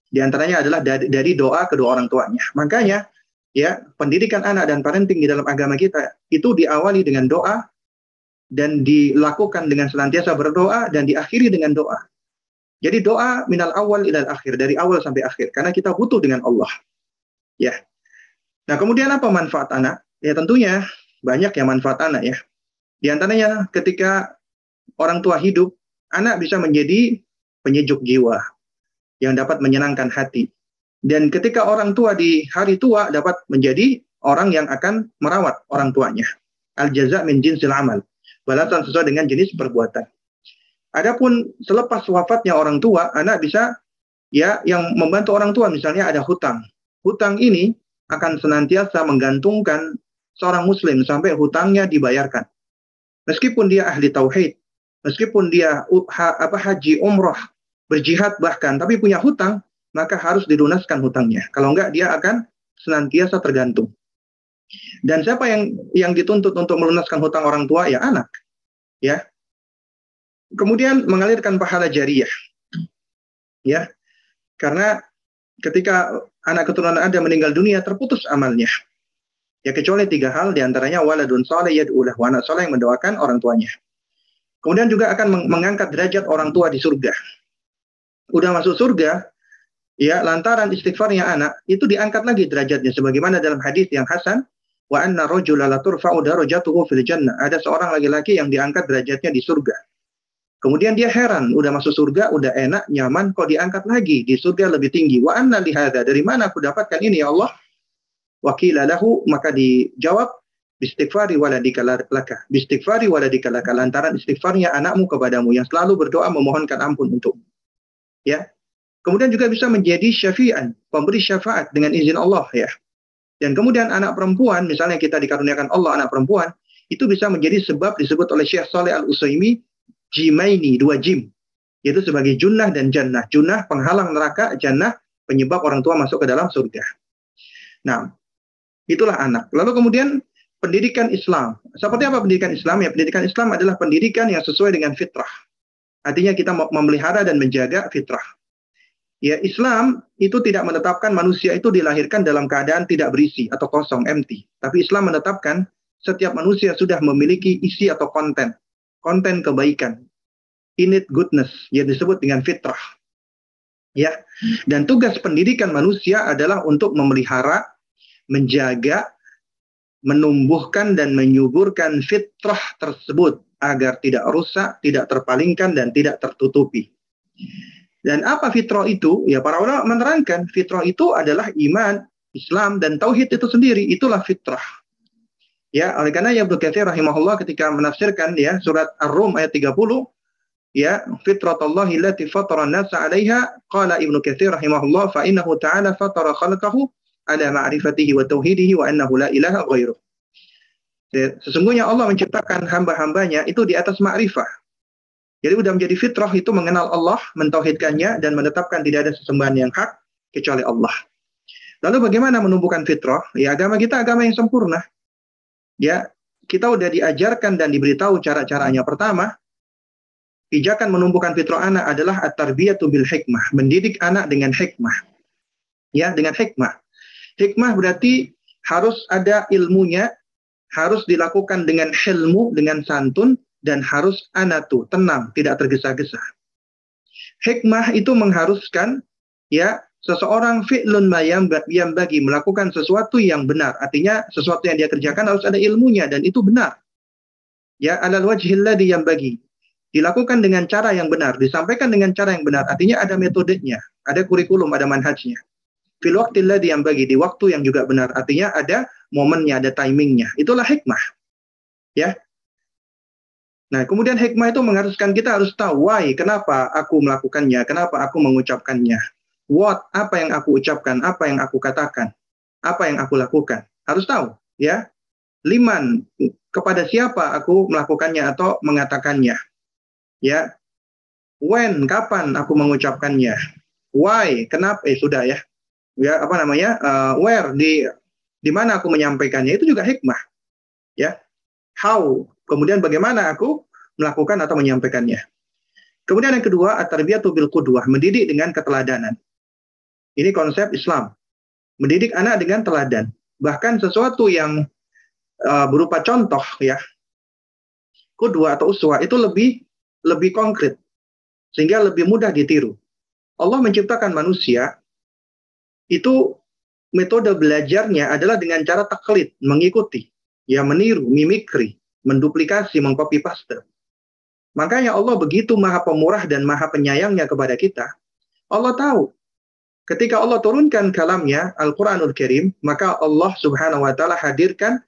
Di antaranya adalah dari, dari doa kedua orang tuanya. Makanya ya pendidikan anak dan parenting di dalam agama kita itu diawali dengan doa dan dilakukan dengan senantiasa berdoa dan diakhiri dengan doa. Jadi doa minal awal ilal akhir dari awal sampai akhir karena kita butuh dengan Allah. Ya. Nah, kemudian apa manfaat anak? Ya tentunya banyak ya manfaat anak ya. Di antaranya ketika orang tua hidup, anak bisa menjadi penyejuk jiwa yang dapat menyenangkan hati. Dan ketika orang tua di hari tua dapat menjadi orang yang akan merawat orang tuanya. Al jaza min jinsil amal. Balasan sesuai dengan jenis perbuatan. Adapun selepas wafatnya orang tua, anak bisa ya yang membantu orang tua misalnya ada hutang. Hutang ini akan senantiasa menggantungkan seorang muslim sampai hutangnya dibayarkan. Meskipun dia ahli tauhid, meskipun dia ha, apa haji umroh, berjihad bahkan tapi punya hutang, maka harus dilunaskan hutangnya. Kalau enggak dia akan senantiasa tergantung. Dan siapa yang yang dituntut untuk melunaskan hutang orang tua ya anak. Ya. Kemudian mengalirkan pahala jariah. Ya. Karena ketika anak keturunan Anda meninggal dunia terputus amalnya. Ya kecuali tiga hal di antaranya waladun soleh yad'ulah wa anak soleh yang mendoakan orang tuanya. Kemudian juga akan mengangkat derajat orang tua di surga. Udah masuk surga, ya lantaran istighfarnya anak itu diangkat lagi derajatnya sebagaimana dalam hadis yang hasan wa anna rajula la turfa'u darajatuhu fil jannah. Ada seorang laki-laki yang diangkat derajatnya di surga. Kemudian dia heran, udah masuk surga, udah enak, nyaman, kok diangkat lagi di surga lebih tinggi. Wa anna lihada, dari mana aku dapatkan ini ya Allah? Wakila lahu, maka dijawab, bistighfari waladika laka. Bistighfari waladika laka. Lantaran istighfarnya anakmu kepadamu yang selalu berdoa memohonkan ampun untukmu. Ya. Kemudian juga bisa menjadi syafi'an, pemberi syafaat dengan izin Allah ya. Dan kemudian anak perempuan, misalnya kita dikaruniakan Allah anak perempuan, itu bisa menjadi sebab disebut oleh Syekh Saleh Al-Usaimi jimaini, dua jim. Yaitu sebagai junnah dan jannah. Junnah penghalang neraka, jannah penyebab orang tua masuk ke dalam surga. Nah, itulah anak. Lalu kemudian pendidikan Islam. Seperti apa pendidikan Islam? Ya, pendidikan Islam adalah pendidikan yang sesuai dengan fitrah. Artinya kita memelihara dan menjaga fitrah. Ya, Islam itu tidak menetapkan manusia itu dilahirkan dalam keadaan tidak berisi atau kosong, empty. Tapi Islam menetapkan setiap manusia sudah memiliki isi atau konten, konten kebaikan, innate goodness yang disebut dengan fitrah. Ya, dan tugas pendidikan manusia adalah untuk memelihara, menjaga, menumbuhkan dan menyuburkan fitrah tersebut agar tidak rusak, tidak terpalingkan dan tidak tertutupi. Dan apa fitrah itu? Ya para ulama menerangkan fitrah itu adalah iman, Islam dan tauhid itu sendiri. Itulah fitrah. Ya, oleh karena ya Ibnu Katsir rahimahullah ketika menafsirkan ya surat Ar-Rum ayat 30 ya fitratallahi allati fatara an-nasa 'alaiha qala Ibnu Katsir rahimahullah fa innahu ta'ala fatara khalqahu ala ma'rifatihi wa tauhidihi wa annahu la ilaha ghairuh. Ya, sesungguhnya Allah menciptakan hamba-hambanya itu di atas ma'rifah, jadi sudah menjadi fitrah itu mengenal Allah, mentauhidkannya dan menetapkan tidak ada sesembahan yang hak kecuali Allah. Lalu bagaimana menumbuhkan fitrah? Ya agama kita agama yang sempurna. Ya, kita sudah diajarkan dan diberitahu cara-caranya. Pertama, pijakan menumbuhkan fitrah anak adalah at-tarbiyatu bil hikmah, mendidik anak dengan hikmah. Ya, dengan hikmah. Hikmah berarti harus ada ilmunya, harus dilakukan dengan ilmu, dengan santun, dan harus anatu, tenang, tidak tergesa-gesa. Hikmah itu mengharuskan ya seseorang fi'lun mayam bagi melakukan sesuatu yang benar. Artinya sesuatu yang dia kerjakan harus ada ilmunya dan itu benar. Ya alal wajhil ladhi yang bagi. Dilakukan dengan cara yang benar, disampaikan dengan cara yang benar. Artinya ada metodenya, ada kurikulum, ada manhajnya. Fil waqtil ladhi yang bagi, di waktu yang juga benar. Artinya ada momennya, ada timingnya. Itulah hikmah. Ya, Nah, kemudian hikmah itu mengharuskan kita harus tahu why, kenapa aku melakukannya, kenapa aku mengucapkannya. What, apa yang aku ucapkan, apa yang aku katakan, apa yang aku lakukan. Harus tahu, ya. Liman, kepada siapa aku melakukannya atau mengatakannya. Ya. When, kapan aku mengucapkannya. Why, kenapa, eh sudah ya. Ya, apa namanya, uh, where, di di mana aku menyampaikannya, itu juga hikmah. Ya. How, Kemudian bagaimana aku melakukan atau menyampaikannya. Kemudian yang kedua, at-tarbiyatu bil mendidik dengan keteladanan. Ini konsep Islam. Mendidik anak dengan teladan. Bahkan sesuatu yang uh, berupa contoh ya. kudwa atau uswa itu lebih lebih konkret sehingga lebih mudah ditiru. Allah menciptakan manusia itu metode belajarnya adalah dengan cara taklid, mengikuti, ya meniru, mimikri, menduplikasi, mengcopy paste. Makanya Allah begitu maha pemurah dan maha penyayangnya kepada kita. Allah tahu ketika Allah turunkan kalamnya Al-Qur'anul Karim, maka Allah Subhanahu wa taala hadirkan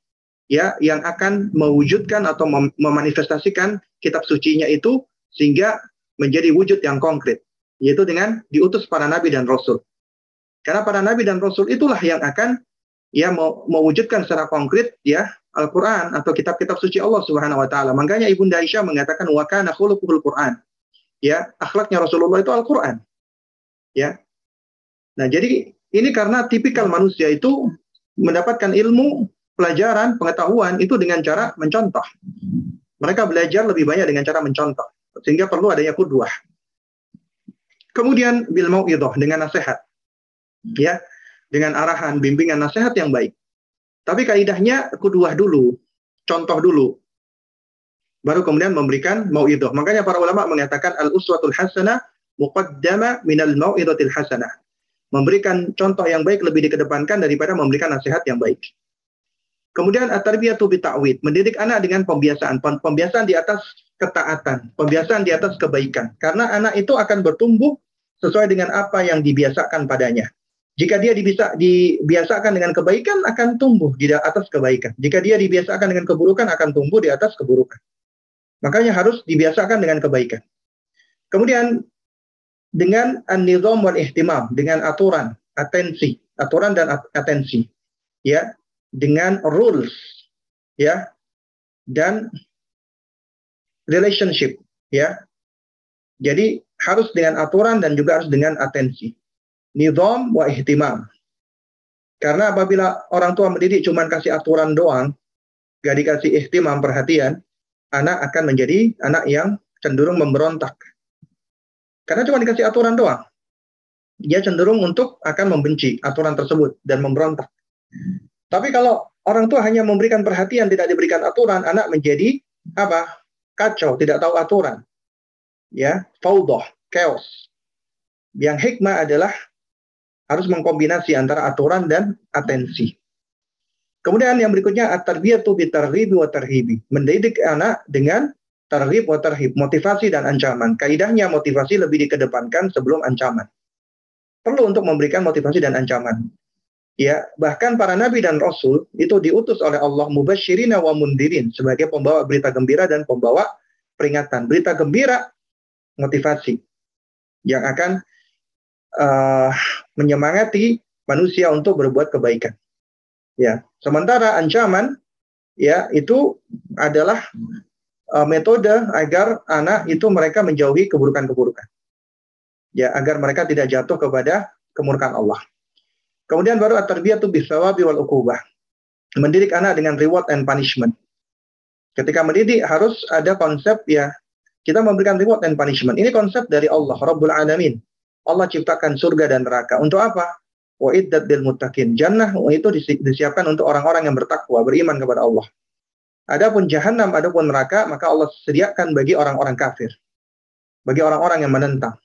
ya yang akan mewujudkan atau mem memanifestasikan kitab sucinya itu sehingga menjadi wujud yang konkret, yaitu dengan diutus para nabi dan rasul. Karena para nabi dan rasul itulah yang akan ya mewujudkan secara konkret ya Al-Qur'an atau kitab-kitab suci Allah Subhanahu wa taala. Makanya Ibunda Aisyah mengatakan wa kana khuluquhul Qur'an. Ya, akhlaknya Rasulullah itu Al-Qur'an. Ya. Nah, jadi ini karena tipikal manusia itu mendapatkan ilmu, pelajaran, pengetahuan itu dengan cara mencontoh. Mereka belajar lebih banyak dengan cara mencontoh sehingga perlu adanya kudwah. Kemudian bil mauidhah dengan nasihat. Ya, dengan arahan, bimbingan, nasihat yang baik. Tapi kaidahnya kudwah dulu, contoh dulu. Baru kemudian memberikan mauidhah. Makanya para ulama mengatakan al uswatul hasanah muqaddama minal mauidhatil hasanah. Memberikan contoh yang baik lebih dikedepankan daripada memberikan nasihat yang baik. Kemudian at-tarbiyatu bita'wid, mendidik anak dengan pembiasaan, pembiasaan di atas ketaatan, pembiasaan di atas kebaikan. Karena anak itu akan bertumbuh sesuai dengan apa yang dibiasakan padanya. Jika dia dibiasa, dibiasakan dengan kebaikan, akan tumbuh di atas kebaikan. Jika dia dibiasakan dengan keburukan, akan tumbuh di atas keburukan. Makanya harus dibiasakan dengan kebaikan. Kemudian dengan an-nizam wal ihtimam, dengan aturan, atensi, aturan dan atensi. Ya, dengan rules, ya. Dan relationship ya. Jadi harus dengan aturan dan juga harus dengan atensi. Nizam wa ihtimam. Karena apabila orang tua mendidik cuma kasih aturan doang, gak dikasih ihtimam perhatian, anak akan menjadi anak yang cenderung memberontak. Karena cuma dikasih aturan doang. Dia cenderung untuk akan membenci aturan tersebut dan memberontak. Tapi kalau orang tua hanya memberikan perhatian, tidak diberikan aturan, anak menjadi apa? kacau, tidak tahu aturan. Ya, faudah, chaos. Yang hikmah adalah harus mengkombinasi antara aturan dan atensi. Kemudian yang berikutnya at-tarbiyatu bitarghibi wa tarhibi. Mendidik anak dengan targhib wa tarhib, motivasi dan ancaman. Kaidahnya motivasi lebih dikedepankan sebelum ancaman. Perlu untuk memberikan motivasi dan ancaman. Ya, bahkan para nabi dan rasul itu diutus oleh Allah mubasyirina wa mundirin sebagai pembawa berita gembira dan pembawa peringatan. Berita gembira motivasi yang akan uh, menyemangati manusia untuk berbuat kebaikan. Ya, sementara ancaman ya itu adalah uh, metode agar anak itu mereka menjauhi keburukan-keburukan. Ya, agar mereka tidak jatuh kepada kemurkaan Allah. Kemudian baru at-tarbiyatu bisawabi wal uqubah. Mendidik anak dengan reward and punishment. Ketika mendidik harus ada konsep ya kita memberikan reward and punishment. Ini konsep dari Allah Rabbul Alamin. Allah ciptakan surga dan neraka. Untuk apa? Wa iddat bil muttaqin. Jannah itu disiapkan untuk orang-orang yang bertakwa, beriman kepada Allah. Adapun jahanam, adapun neraka, maka Allah sediakan bagi orang-orang kafir. Bagi orang-orang yang menentang.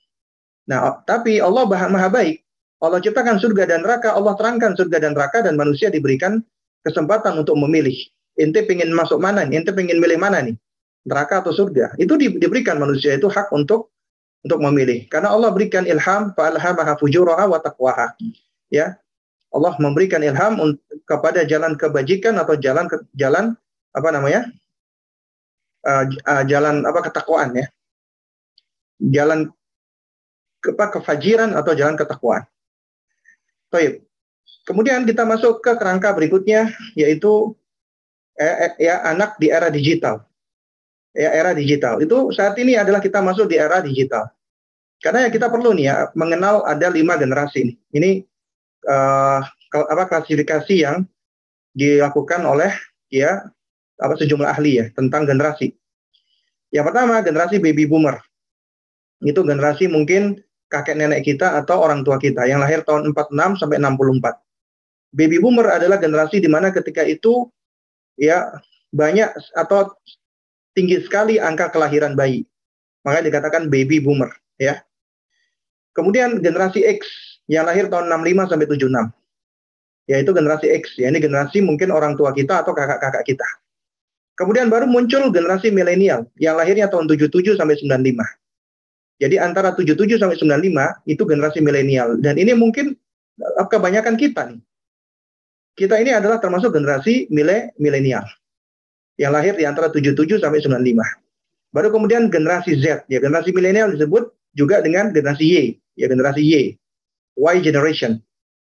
Nah, tapi Allah maha baik. Allah ciptakan surga dan neraka, Allah terangkan surga dan neraka dan manusia diberikan kesempatan untuk memilih. Ente pengen masuk mana nih? Ente pengen milih mana nih? Neraka atau surga? Itu di, diberikan manusia itu hak untuk untuk memilih. Karena Allah berikan ilham fa'alhamaha fujuraha wa taqwaha. Ya. Allah memberikan ilham kepada jalan kebajikan atau jalan ke, jalan apa namanya? Uh, uh, jalan apa ketakwaan ya. Jalan ke, apa, kefajiran atau jalan ketakwaan. Baik. Kemudian kita masuk ke kerangka berikutnya yaitu eh, eh, ya anak di era digital. Ya era digital. Itu saat ini adalah kita masuk di era digital. Karena ya kita perlu nih ya mengenal ada lima generasi ini. Ini uh, apa klasifikasi yang dilakukan oleh ya apa sejumlah ahli ya tentang generasi. Yang pertama generasi baby boomer. Itu generasi mungkin kakek nenek kita atau orang tua kita yang lahir tahun 46 sampai 64. Baby boomer adalah generasi di mana ketika itu ya banyak atau tinggi sekali angka kelahiran bayi. Makanya dikatakan baby boomer, ya. Kemudian generasi X yang lahir tahun 65 sampai 76. Yaitu generasi X, ya ini generasi mungkin orang tua kita atau kakak-kakak kita. Kemudian baru muncul generasi milenial yang lahirnya tahun 77 sampai 95. Jadi antara 77 sampai 95 itu generasi milenial dan ini mungkin eh, kebanyakan kita nih. Kita ini adalah termasuk generasi milenial yang lahir di antara 77 sampai 95. Baru kemudian generasi Z, ya generasi milenial disebut juga dengan generasi Y, ya generasi Y, Y generation.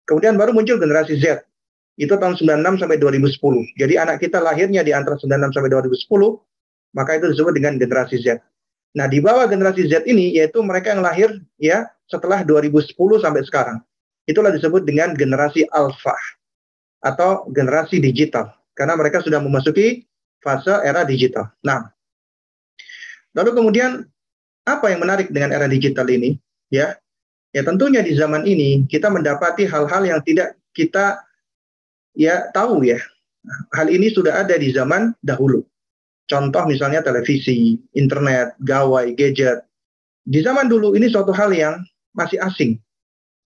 Kemudian baru muncul generasi Z, itu tahun 96 sampai 2010. Jadi anak kita lahirnya di antara 96 sampai 2010, maka itu disebut dengan generasi Z. Nah, di bawah generasi Z ini yaitu mereka yang lahir ya setelah 2010 sampai sekarang. Itulah disebut dengan generasi alpha atau generasi digital karena mereka sudah memasuki fase era digital. Nah, lalu kemudian apa yang menarik dengan era digital ini? Ya, ya tentunya di zaman ini kita mendapati hal-hal yang tidak kita ya tahu ya. Hal ini sudah ada di zaman dahulu. Contoh misalnya televisi, internet, gawai, gadget. Di zaman dulu ini suatu hal yang masih asing.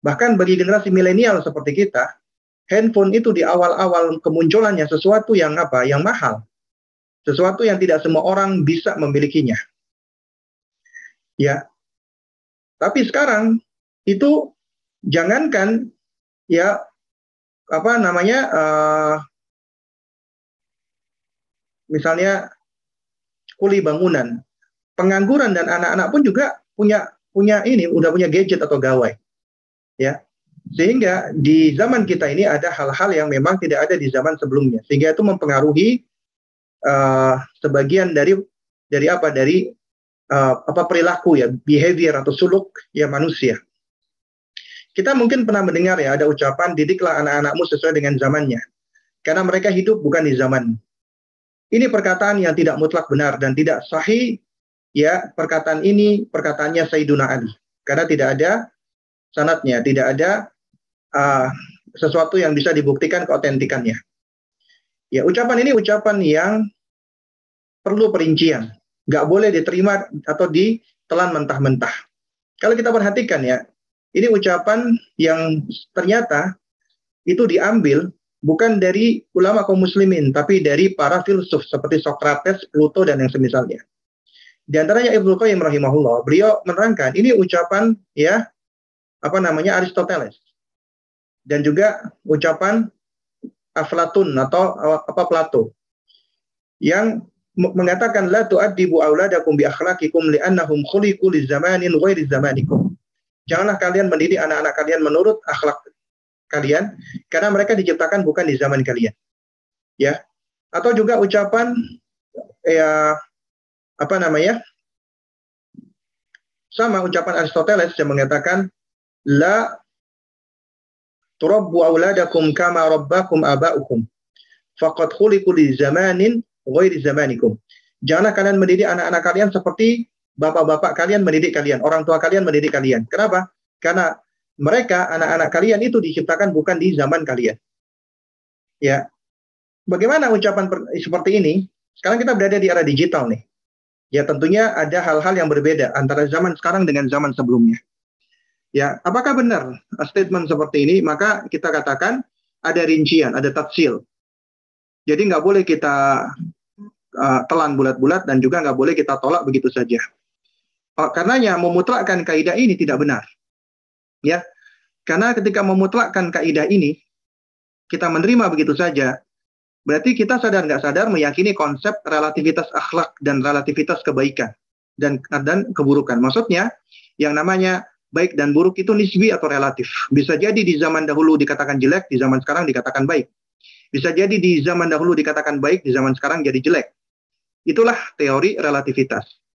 Bahkan bagi generasi milenial seperti kita, handphone itu di awal-awal kemunculannya sesuatu yang apa? Yang mahal. Sesuatu yang tidak semua orang bisa memilikinya. Ya. Tapi sekarang itu jangankan ya apa namanya uh, misalnya kuli bangunan, pengangguran dan anak-anak pun juga punya punya ini udah punya gadget atau gawai. Ya. Sehingga di zaman kita ini ada hal-hal yang memang tidak ada di zaman sebelumnya. Sehingga itu mempengaruhi uh, sebagian dari dari apa? Dari uh, apa perilaku ya, behavior atau suluk ya manusia. Kita mungkin pernah mendengar ya ada ucapan didiklah anak-anakmu sesuai dengan zamannya. Karena mereka hidup bukan di zaman. Ini perkataan yang tidak mutlak benar dan tidak sahih. Ya, perkataan ini perkataannya Sayyiduna Ali. Karena tidak ada sanatnya, tidak ada uh, sesuatu yang bisa dibuktikan keotentikannya. Ya, ucapan ini ucapan yang perlu perincian. Nggak boleh diterima atau ditelan mentah-mentah. Kalau kita perhatikan ya, ini ucapan yang ternyata itu diambil bukan dari ulama kaum muslimin, tapi dari para filsuf seperti Socrates, Pluto, dan yang semisalnya. Di antaranya Ibnu Qayyim rahimahullah, beliau menerangkan ini ucapan ya apa namanya Aristoteles dan juga ucapan Aflatun atau apa Plato yang mengatakan la tu'addibu auladakum bi akhlaqikum li'annahum khuliqu li zamanin ghairi zamanikum. Janganlah kalian mendidik anak-anak kalian menurut akhlak kalian karena mereka diciptakan bukan di zaman kalian. Ya. Atau juga ucapan ya apa namanya? Sama ucapan Aristoteles yang mengatakan la turabbu auladakum kama rabbakum aba'ukum faqad khuliqu li zamanin ghairi zamanikum. Janganlah kalian mendidik anak-anak kalian seperti bapak-bapak kalian mendidik kalian, orang tua kalian mendidik kalian. Kenapa? Karena mereka anak-anak kalian itu diciptakan bukan di zaman kalian. Ya. Bagaimana ucapan seperti ini? Sekarang kita berada di era digital nih. Ya tentunya ada hal-hal yang berbeda antara zaman sekarang dengan zaman sebelumnya. Ya, apakah benar statement seperti ini? Maka kita katakan ada rincian, ada tafsil. Jadi nggak boleh kita uh, telan bulat-bulat dan juga nggak boleh kita tolak begitu saja. Oh, karenanya memutlakkan kaidah ini tidak benar. Ya. Karena ketika memutlakkan kaidah ini, kita menerima begitu saja, berarti kita sadar nggak sadar meyakini konsep relativitas akhlak dan relativitas kebaikan dan dan keburukan. Maksudnya, yang namanya baik dan buruk itu nisbi atau relatif. Bisa jadi di zaman dahulu dikatakan jelek, di zaman sekarang dikatakan baik. Bisa jadi di zaman dahulu dikatakan baik, di zaman sekarang jadi jelek. Itulah teori relativitas.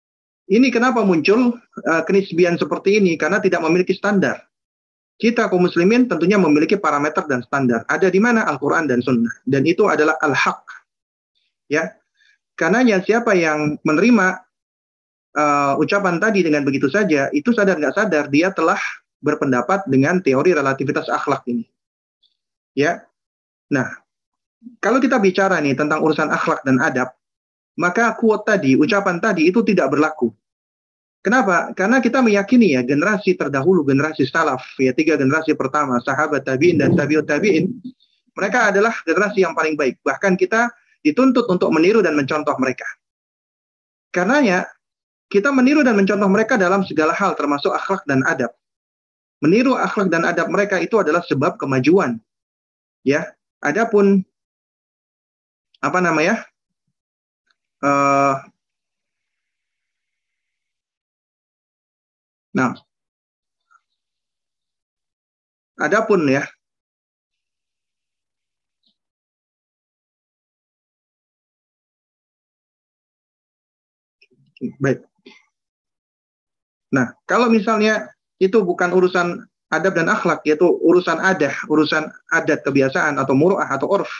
Ini kenapa muncul uh, kenisbian seperti ini? Karena tidak memiliki standar. Kita kaum muslimin tentunya memiliki parameter dan standar. Ada di mana Al-Quran dan Sunnah. Dan itu adalah al-haq. Ya. Karenanya siapa yang menerima uh, ucapan tadi dengan begitu saja, itu sadar nggak sadar dia telah berpendapat dengan teori relativitas akhlak ini. Ya. Nah, kalau kita bicara nih tentang urusan akhlak dan adab, maka quote tadi, ucapan tadi itu tidak berlaku. Kenapa? Karena kita meyakini ya generasi terdahulu, generasi salaf, ya tiga generasi pertama, sahabat tabiin dan tabiut tabiin, mereka adalah generasi yang paling baik. Bahkan kita dituntut untuk meniru dan mencontoh mereka. Karenanya kita meniru dan mencontoh mereka dalam segala hal, termasuk akhlak dan adab. Meniru akhlak dan adab mereka itu adalah sebab kemajuan. Ya, adapun apa namanya? Uh, Nah, adapun ya Baik. Nah, kalau misalnya itu bukan urusan adab dan akhlak, yaitu urusan adah, urusan adat kebiasaan atau muru'ah atau urf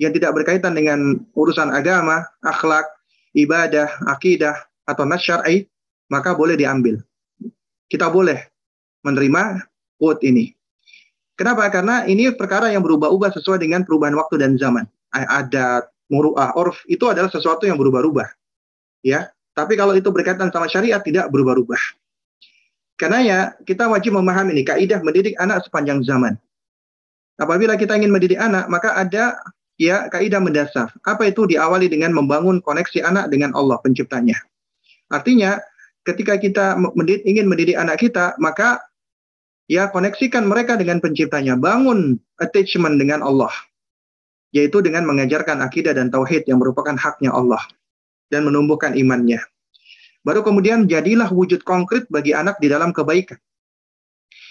yang tidak berkaitan dengan urusan agama, akhlak, ibadah, akidah atau nasyar'i, maka boleh diambil kita boleh menerima quote ini. Kenapa? Karena ini perkara yang berubah-ubah sesuai dengan perubahan waktu dan zaman. Adat, muru'ah, orf itu adalah sesuatu yang berubah-ubah. Ya, tapi kalau itu berkaitan sama syariat tidak berubah-ubah. Karena ya kita wajib memahami ini kaidah mendidik anak sepanjang zaman. Apabila kita ingin mendidik anak, maka ada ya kaidah mendasar. Apa itu diawali dengan membangun koneksi anak dengan Allah penciptanya. Artinya ketika kita mendidik, ingin mendidik anak kita, maka ya koneksikan mereka dengan penciptanya. Bangun attachment dengan Allah. Yaitu dengan mengajarkan akidah dan tauhid yang merupakan haknya Allah. Dan menumbuhkan imannya. Baru kemudian jadilah wujud konkret bagi anak di dalam kebaikan.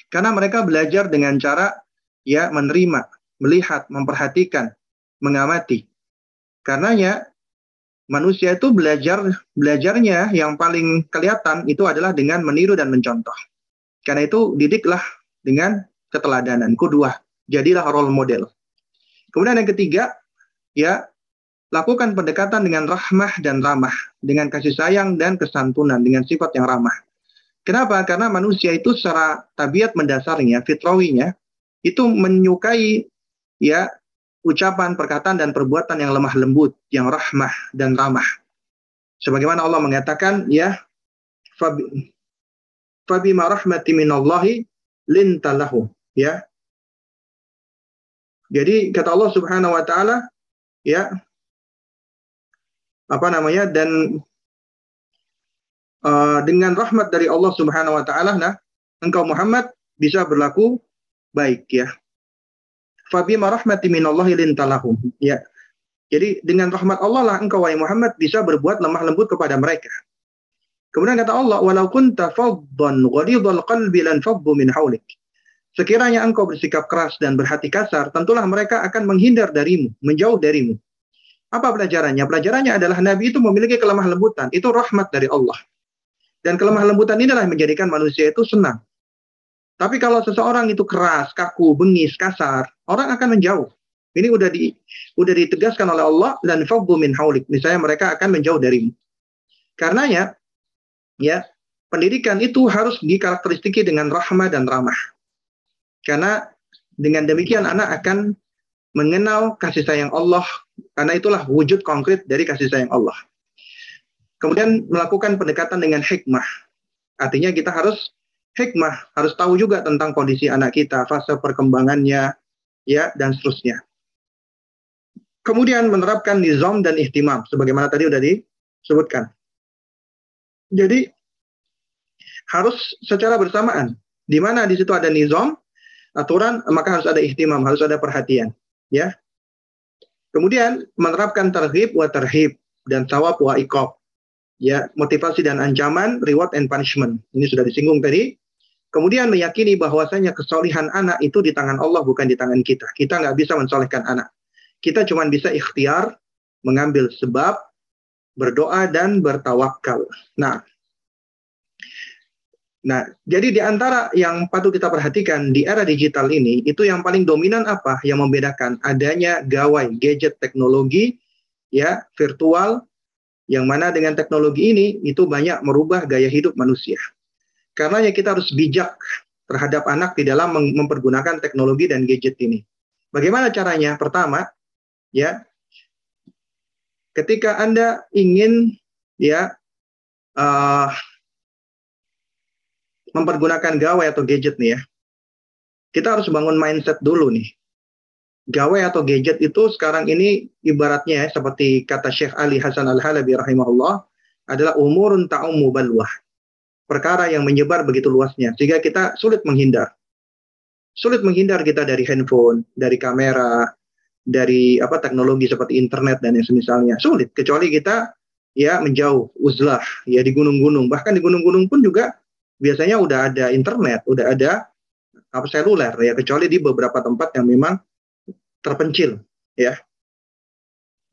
Karena mereka belajar dengan cara ya menerima, melihat, memperhatikan, mengamati. Karenanya manusia itu belajar belajarnya yang paling kelihatan itu adalah dengan meniru dan mencontoh. Karena itu didiklah dengan keteladanan. Kedua, jadilah role model. Kemudian yang ketiga, ya lakukan pendekatan dengan rahmah dan ramah, dengan kasih sayang dan kesantunan, dengan sifat yang ramah. Kenapa? Karena manusia itu secara tabiat mendasarnya, fitrawinya, itu menyukai ya ucapan, perkataan, dan perbuatan yang lemah lembut, yang rahmah dan ramah. Sebagaimana Allah mengatakan, ya, fabi, rahmati minallahi lintalahu. Ya. Jadi kata Allah Subhanahu wa taala, ya, apa namanya dan uh, dengan rahmat dari Allah Subhanahu wa taala nah engkau Muhammad bisa berlaku baik ya Fabima rahmati minallahi lintalahum. Ya. Jadi dengan rahmat Allah lah engkau wahai Muhammad bisa berbuat lemah lembut kepada mereka. Kemudian kata Allah, "Walau kunta faddan ghalidhal qalbi lan faddu min haulik." Sekiranya engkau bersikap keras dan berhati kasar, tentulah mereka akan menghindar darimu, menjauh darimu. Apa pelajarannya? Pelajarannya adalah Nabi itu memiliki kelemah lembutan. Itu rahmat dari Allah. Dan kelemah lembutan inilah yang menjadikan manusia itu senang. Tapi kalau seseorang itu keras, kaku, bengis, kasar, orang akan menjauh. Ini udah di udah ditegaskan oleh Allah dan fadhu min haulik. Misalnya mereka akan menjauh darimu. Karenanya ya, pendidikan itu harus dikarakteristiki dengan rahmah dan ramah. Karena dengan demikian anak akan mengenal kasih sayang Allah karena itulah wujud konkret dari kasih sayang Allah. Kemudian melakukan pendekatan dengan hikmah. Artinya kita harus hikmah, harus tahu juga tentang kondisi anak kita, fase perkembangannya, ya, dan seterusnya. Kemudian menerapkan nizam dan ihtimam, sebagaimana tadi sudah disebutkan. Jadi, harus secara bersamaan. Di mana di situ ada nizam, aturan, maka harus ada ihtimam, harus ada perhatian. Ya. Kemudian menerapkan terhib wa terhib dan tawab wa ikob. Ya, motivasi dan ancaman, reward and punishment. Ini sudah disinggung tadi. Kemudian meyakini bahwasanya kesolihan anak itu di tangan Allah bukan di tangan kita. Kita nggak bisa mensolehkan anak. Kita cuma bisa ikhtiar, mengambil sebab, berdoa dan bertawakal. Nah, nah jadi di antara yang patut kita perhatikan di era digital ini, itu yang paling dominan apa? Yang membedakan adanya gawai, gadget, teknologi, ya virtual, yang mana dengan teknologi ini itu banyak merubah gaya hidup manusia. Karenanya kita harus bijak terhadap anak di dalam mempergunakan teknologi dan gadget ini. Bagaimana caranya? Pertama, ya, ketika Anda ingin ya uh, mempergunakan gawai atau gadget nih ya, kita harus bangun mindset dulu nih. Gawai atau gadget itu sekarang ini ibaratnya ya, seperti kata Syekh Ali Hasan Al-Halabi rahimahullah adalah umurun ta'ummu balwah. Perkara yang menyebar begitu luasnya sehingga kita sulit menghindar. Sulit menghindar kita dari handphone, dari kamera, dari apa teknologi seperti internet dan yang semisalnya. Sulit kecuali kita ya menjauh uzlah ya di gunung-gunung. Bahkan di gunung-gunung pun juga biasanya udah ada internet, udah ada apa seluler ya kecuali di beberapa tempat yang memang terpencil ya.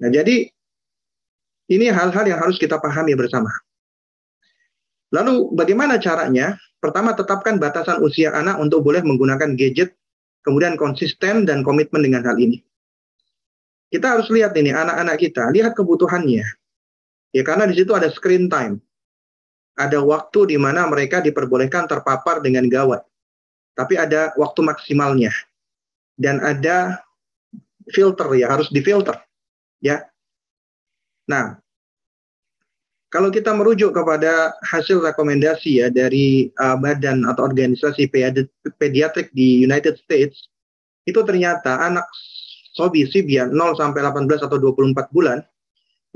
Nah, jadi ini hal-hal yang harus kita pahami bersama. Lalu bagaimana caranya? Pertama, tetapkan batasan usia anak untuk boleh menggunakan gadget, kemudian konsisten dan komitmen dengan hal ini. Kita harus lihat ini anak-anak kita, lihat kebutuhannya. Ya karena di situ ada screen time. Ada waktu di mana mereka diperbolehkan terpapar dengan gawat. Tapi ada waktu maksimalnya. Dan ada filter ya, harus difilter. Ya. Nah, kalau kita merujuk kepada hasil rekomendasi ya dari uh, badan atau organisasi pediatrik di United States, itu ternyata anak sobi Sibia 0 sampai 18 atau 24 bulan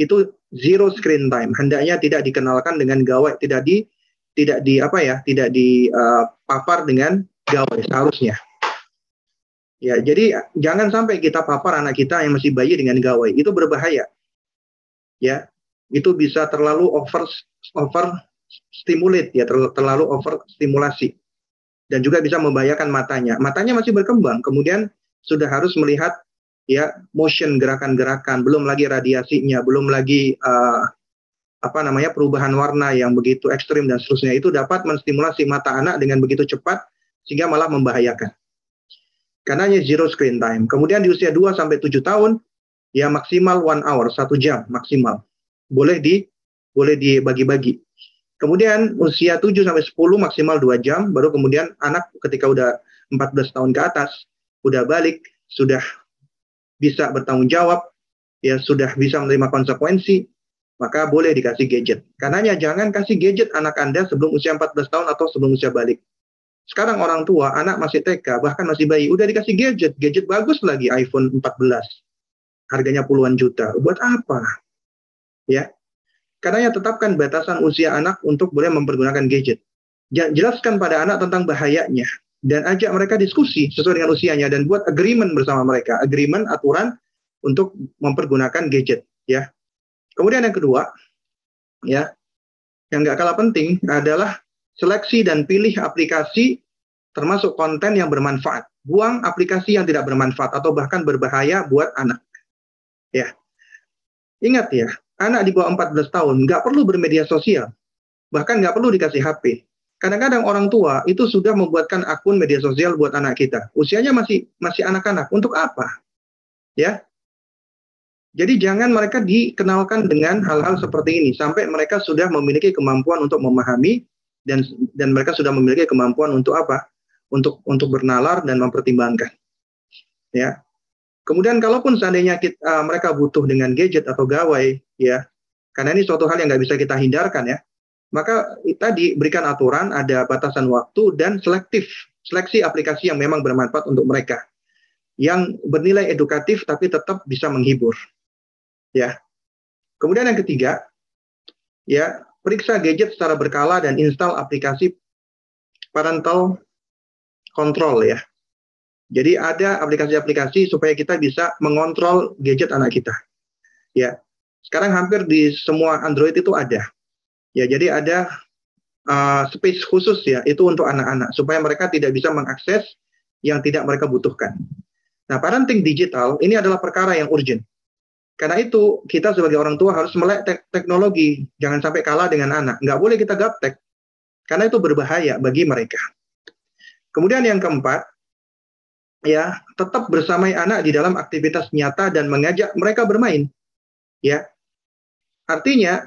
itu zero screen time. Hendaknya tidak dikenalkan dengan gawai, tidak di tidak di apa ya, tidak dipapar uh, dengan gawai seharusnya. Ya, jadi jangan sampai kita papar anak kita yang masih bayi dengan gawai. Itu berbahaya ya itu bisa terlalu over over stimulate ya terlalu over stimulasi dan juga bisa membahayakan matanya matanya masih berkembang kemudian sudah harus melihat ya motion gerakan-gerakan belum lagi radiasinya belum lagi uh, apa namanya perubahan warna yang begitu ekstrim dan seterusnya itu dapat menstimulasi mata anak dengan begitu cepat sehingga malah membahayakan. Karenanya zero screen time. Kemudian di usia 2 sampai 7 tahun ya maksimal one hour, satu jam maksimal. Boleh di boleh dibagi-bagi. Kemudian usia 7 sampai 10 maksimal 2 jam, baru kemudian anak ketika udah 14 tahun ke atas, udah balik, sudah bisa bertanggung jawab, ya sudah bisa menerima konsekuensi, maka boleh dikasih gadget. Karenanya jangan kasih gadget anak Anda sebelum usia 14 tahun atau sebelum usia balik. Sekarang orang tua, anak masih TK, bahkan masih bayi, udah dikasih gadget, gadget bagus lagi iPhone 14 harganya puluhan juta. Buat apa? Ya. Karena tetapkan batasan usia anak untuk boleh mempergunakan gadget. Jelaskan pada anak tentang bahayanya dan ajak mereka diskusi sesuai dengan usianya dan buat agreement bersama mereka, agreement aturan untuk mempergunakan gadget, ya. Kemudian yang kedua, ya, yang nggak kalah penting adalah seleksi dan pilih aplikasi termasuk konten yang bermanfaat. Buang aplikasi yang tidak bermanfaat atau bahkan berbahaya buat anak. Ya. Ingat ya, anak di bawah 14 tahun nggak perlu bermedia sosial. Bahkan nggak perlu dikasih HP. Kadang-kadang orang tua itu sudah membuatkan akun media sosial buat anak kita. Usianya masih masih anak-anak. Untuk apa? Ya. Jadi jangan mereka dikenalkan dengan hal-hal seperti ini sampai mereka sudah memiliki kemampuan untuk memahami dan dan mereka sudah memiliki kemampuan untuk apa? Untuk untuk bernalar dan mempertimbangkan. Ya. Kemudian kalaupun seandainya kita, uh, mereka butuh dengan gadget atau gawai, ya, karena ini suatu hal yang nggak bisa kita hindarkan ya, maka tadi berikan aturan, ada batasan waktu dan selektif, seleksi aplikasi yang memang bermanfaat untuk mereka, yang bernilai edukatif tapi tetap bisa menghibur, ya. Kemudian yang ketiga, ya, periksa gadget secara berkala dan install aplikasi parental control ya jadi ada aplikasi-aplikasi supaya kita bisa mengontrol gadget anak kita. Ya, sekarang hampir di semua Android itu ada. Ya, jadi ada uh, space khusus ya, itu untuk anak-anak supaya mereka tidak bisa mengakses yang tidak mereka butuhkan. Nah, parenting digital ini adalah perkara yang urgent. Karena itu kita sebagai orang tua harus melek te teknologi, jangan sampai kalah dengan anak. Nggak boleh kita gaptek, karena itu berbahaya bagi mereka. Kemudian yang keempat, ya tetap bersamai anak di dalam aktivitas nyata dan mengajak mereka bermain ya. Artinya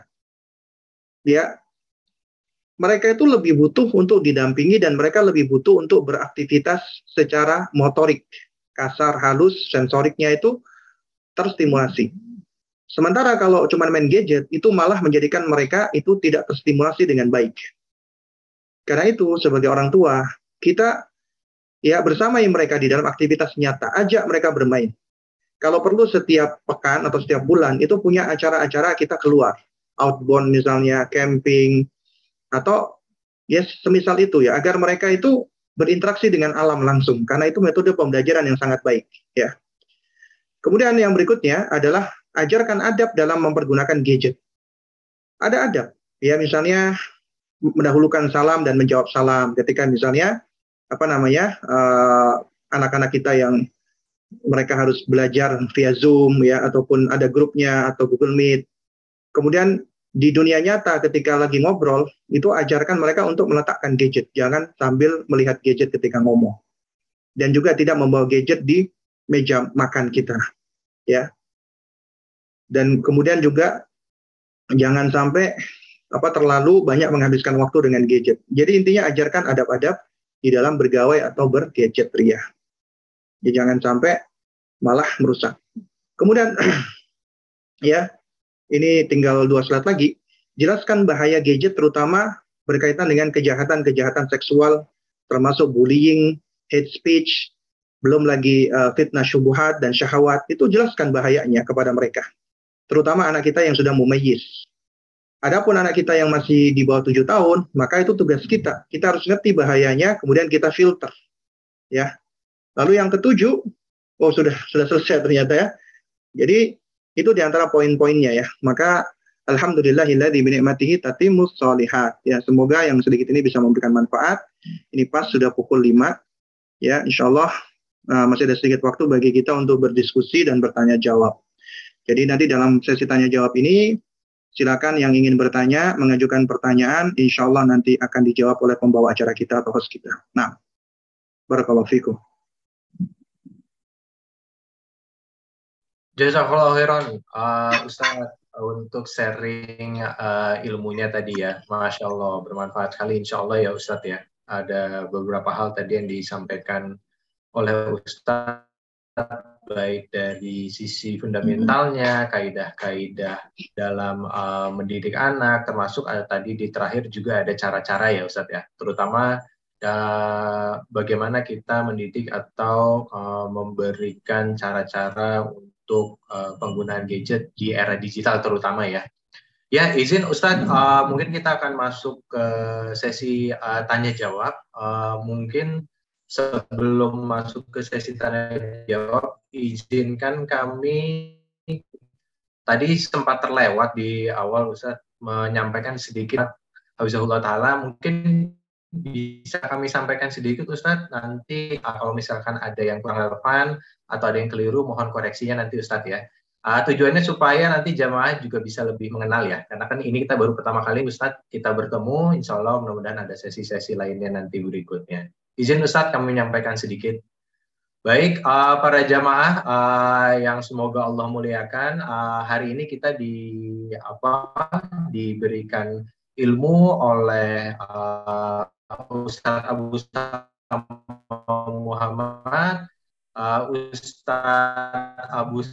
ya mereka itu lebih butuh untuk didampingi dan mereka lebih butuh untuk beraktivitas secara motorik. Kasar halus sensoriknya itu terstimulasi. Sementara kalau cuma main gadget, itu malah menjadikan mereka itu tidak terstimulasi dengan baik. Karena itu, sebagai orang tua, kita ya bersamai mereka di dalam aktivitas nyata, ajak mereka bermain. Kalau perlu setiap pekan atau setiap bulan, itu punya acara-acara kita keluar. Outbound misalnya, camping, atau ya semisal itu ya, agar mereka itu berinteraksi dengan alam langsung. Karena itu metode pembelajaran yang sangat baik. ya. Kemudian yang berikutnya adalah ajarkan adab dalam mempergunakan gadget. Ada adab, ya misalnya mendahulukan salam dan menjawab salam ketika misalnya apa namanya eh, anak-anak kita yang mereka harus belajar via Zoom ya ataupun ada grupnya atau Google Meet. Kemudian di dunia nyata ketika lagi ngobrol itu ajarkan mereka untuk meletakkan gadget, jangan sambil melihat gadget ketika ngomong. Dan juga tidak membawa gadget di meja makan kita. Ya dan kemudian juga jangan sampai apa terlalu banyak menghabiskan waktu dengan gadget. Jadi intinya ajarkan adab-adab di dalam bergawai atau bergadget ria. Ya, jangan sampai malah merusak. Kemudian ya ini tinggal dua slide lagi. Jelaskan bahaya gadget terutama berkaitan dengan kejahatan-kejahatan seksual termasuk bullying, hate speech, belum lagi uh, fitnah syubuhat dan syahwat. Itu jelaskan bahayanya kepada mereka terutama anak kita yang sudah mumayyiz. Adapun anak kita yang masih di bawah tujuh tahun, maka itu tugas kita. Kita harus ngerti bahayanya, kemudian kita filter. Ya. Lalu yang ketujuh, oh sudah sudah selesai ternyata ya. Jadi itu di antara poin-poinnya ya. Maka Alhamdulillahilladzi binikmatihi tatimus sholihat. Ya, semoga yang sedikit ini bisa memberikan manfaat. Ini pas sudah pukul 5. Ya, insya Allah uh, masih ada sedikit waktu bagi kita untuk berdiskusi dan bertanya jawab. Jadi nanti dalam sesi tanya jawab ini silakan yang ingin bertanya mengajukan pertanyaan, insya Allah nanti akan dijawab oleh pembawa acara kita atau host kita. Nah, barakallahu fikum. Jazakallah khairan, uh, Ustaz, untuk sharing uh, ilmunya tadi ya. Masya Allah, bermanfaat sekali insya Allah ya Ustaz ya. Ada beberapa hal tadi yang disampaikan oleh Ustaz baik dari sisi fundamentalnya, kaidah-kaidah dalam uh, mendidik anak, termasuk ada tadi di terakhir juga ada cara-cara ya Ustadz ya, terutama uh, bagaimana kita mendidik atau uh, memberikan cara-cara untuk uh, penggunaan gadget di era digital terutama ya. Ya, izin Ustadz, uh, mungkin kita akan masuk ke sesi uh, tanya jawab. Uh, mungkin sebelum masuk ke sesi tanya jawab, izinkan kami tadi sempat terlewat di awal Ustaz menyampaikan sedikit. Hafizahullah Ta'ala mungkin bisa kami sampaikan sedikit Ustaz? Nanti kalau misalkan ada yang kurang relevan atau ada yang keliru mohon koreksinya nanti Ustaz ya. Uh, tujuannya supaya nanti jamaah juga bisa lebih mengenal ya. Karena kan ini kita baru pertama kali Ustaz kita bertemu. Insya Allah mudah-mudahan ada sesi-sesi lainnya nanti berikutnya Izin Ustadz kami menyampaikan sedikit. Baik, uh, para jamaah uh, yang semoga Allah muliakan, uh, hari ini kita di apa diberikan ilmu oleh uh, Ustadz Abu Muhammad, uh, Ustadz Abu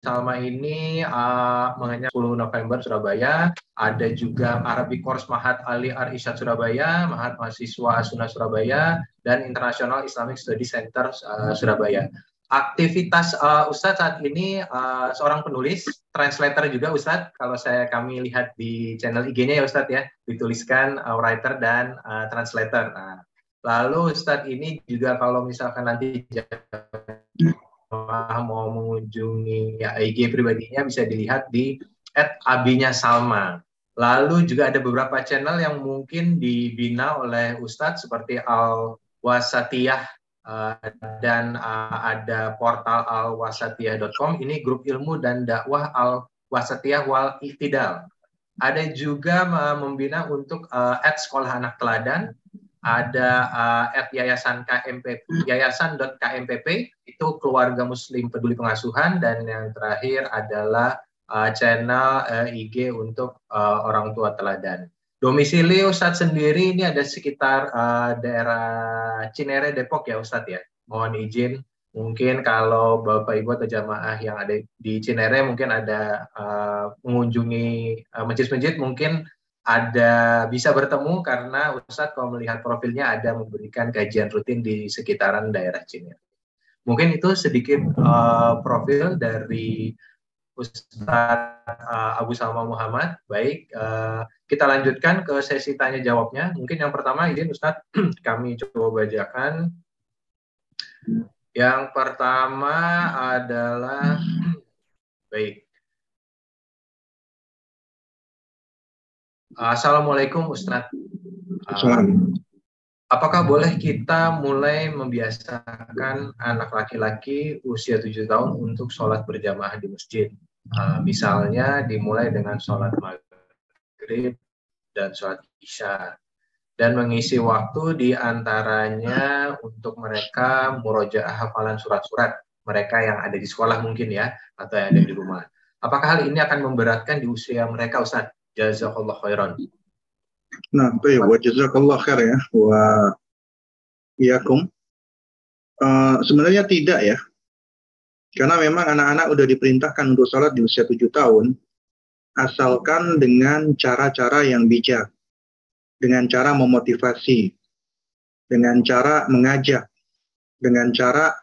Salma ini uh, mengenai 10 November Surabaya. Ada juga Arabic Course Mahat Ali Arishad Surabaya, Mahat Mahasiswa Asuna Surabaya, dan International Islamic Study Center uh, Surabaya. Aktivitas uh, Ustadz saat ini uh, seorang penulis, translator juga Ustadz. Kalau saya kami lihat di channel IG-nya ya Ustadz ya, dituliskan uh, writer dan uh, translator. Nah, lalu Ustadz ini juga kalau misalkan nanti mau mengunjungi ya, IG pribadinya bisa dilihat di abinya Salma. Lalu juga ada beberapa channel yang mungkin dibina oleh Ustadz seperti Al Wasatiyah uh, dan uh, ada portal alwasatiyah.com. Ini grup ilmu dan dakwah Al Wasatiyah wal Iktidal. Ada juga uh, membina untuk uh, sekolah anak teladan ada uh, at yayasan KMP yayasan.kmpp itu keluarga muslim peduli pengasuhan dan yang terakhir adalah uh, channel uh, IG untuk uh, orang tua teladan. Domisili Ustadz sendiri ini ada sekitar uh, daerah Cinere Depok ya Ustadz ya. Mohon izin Mungkin kalau Bapak Ibu atau jamaah yang ada di Cinere mungkin ada uh, mengunjungi uh, masjid-masjid mungkin ada bisa bertemu karena Ustadz kalau melihat profilnya ada memberikan kajian rutin di sekitaran daerah Cinere. Mungkin itu sedikit uh, profil dari Ustadz uh, Abu Salma Muhammad. Baik, uh, kita lanjutkan ke sesi tanya jawabnya. Mungkin yang pertama izin Ustadz kami coba bacakan yang pertama adalah baik. Assalamualaikum Ustadz. Apakah boleh kita mulai membiasakan anak laki-laki usia tujuh tahun untuk sholat berjamaah di masjid? Uh, misalnya dimulai dengan sholat maghrib dan sholat isya dan mengisi waktu di antaranya untuk mereka murojaah hafalan surat-surat mereka yang ada di sekolah mungkin ya atau yang ada di rumah. Apakah hal ini akan memberatkan di usia mereka Ustaz? Jazakallah khairan. Nah, baik. Wa jazakallah khair ya. Wa iyakum. Uh, sebenarnya tidak ya. Karena memang anak-anak udah diperintahkan untuk sholat di usia tujuh tahun, asalkan dengan cara-cara yang bijak dengan cara memotivasi, dengan cara mengajak, dengan cara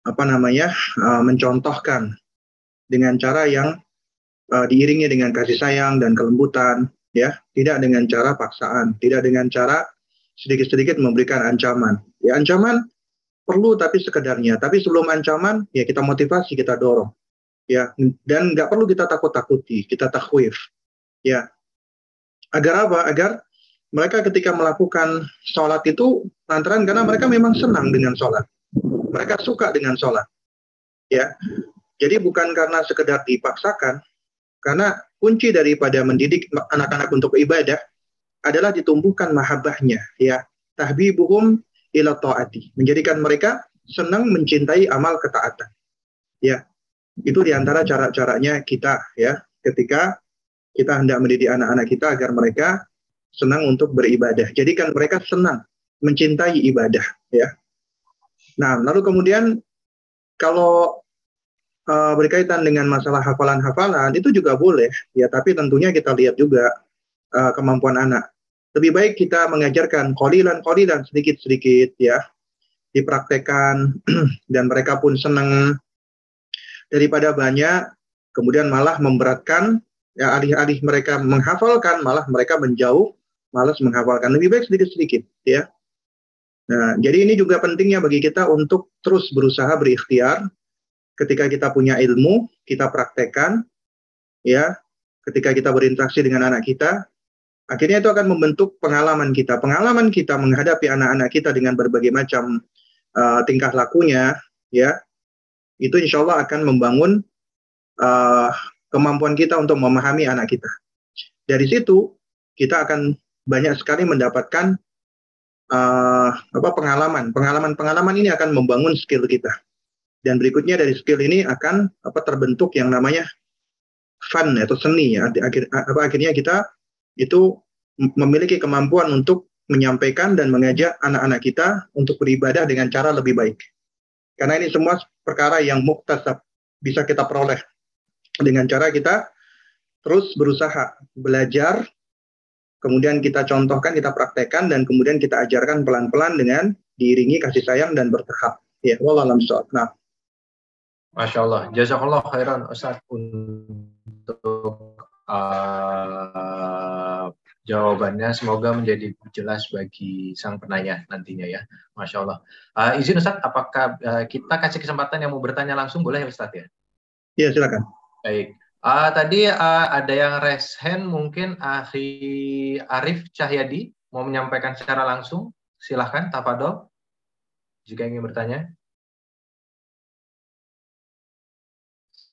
apa namanya uh, mencontohkan, dengan cara yang uh, diiringi dengan kasih sayang dan kelembutan, ya, tidak dengan cara paksaan, tidak dengan cara sedikit-sedikit memberikan ancaman. Ya, ancaman perlu tapi sekedarnya. Tapi sebelum ancaman, ya kita motivasi, kita dorong. Ya, dan nggak perlu kita takut-takuti, kita takwif. Ya, agar apa? Agar mereka ketika melakukan sholat itu lantaran karena mereka memang senang dengan sholat. Mereka suka dengan sholat. Ya, jadi bukan karena sekedar dipaksakan, karena kunci daripada mendidik anak-anak untuk ibadah adalah ditumbuhkan mahabbahnya, ya, tahbibuhum ila taati, menjadikan mereka senang mencintai amal ketaatan. Ya, itu di antara cara-caranya kita, ya, ketika kita hendak mendidik anak-anak kita agar mereka senang untuk beribadah. Jadikan mereka senang mencintai ibadah, ya. Nah, lalu kemudian kalau uh, berkaitan dengan masalah hafalan-hafalan itu juga boleh, ya. Tapi tentunya kita lihat juga uh, kemampuan anak. Lebih baik kita mengajarkan kolilan-kolilan sedikit-sedikit, ya, dipraktekkan dan mereka pun senang daripada banyak, kemudian malah memberatkan ya alih-alih mereka menghafalkan malah mereka menjauh malas menghafalkan. Lebih baik sedikit-sedikit, ya. Nah, jadi ini juga pentingnya bagi kita untuk terus berusaha berikhtiar. Ketika kita punya ilmu, kita praktekkan, ya. Ketika kita berinteraksi dengan anak kita, akhirnya itu akan membentuk pengalaman kita. Pengalaman kita menghadapi anak-anak kita dengan berbagai macam uh, tingkah lakunya, ya, itu insya Allah akan membangun uh, kemampuan kita untuk memahami anak kita. Dari situ kita akan banyak sekali mendapatkan uh, apa pengalaman. Pengalaman-pengalaman ini akan membangun skill kita. Dan berikutnya dari skill ini akan apa terbentuk yang namanya fun atau seni ya. Akhir, apa akhirnya kita itu memiliki kemampuan untuk menyampaikan dan mengajak anak-anak kita untuk beribadah dengan cara lebih baik. Karena ini semua perkara yang muktasab bisa kita peroleh dengan cara kita terus berusaha belajar kemudian kita contohkan, kita praktekkan, dan kemudian kita ajarkan pelan-pelan dengan diiringi kasih sayang dan bertahap. Ya, wallahualam Nah. Masya Allah. Jazakallah khairan Ustaz untuk uh, jawabannya. Semoga menjadi jelas bagi sang penanya nantinya ya. Masya Allah. Uh, izin Ustaz, apakah uh, kita kasih kesempatan yang mau bertanya langsung? Boleh ya Ustaz ya? Iya, silakan. Baik. Uh, tadi uh, ada yang raise hand mungkin Ahli Arif Cahyadi mau menyampaikan secara langsung. Silahkan, Tafadol, jika ingin bertanya.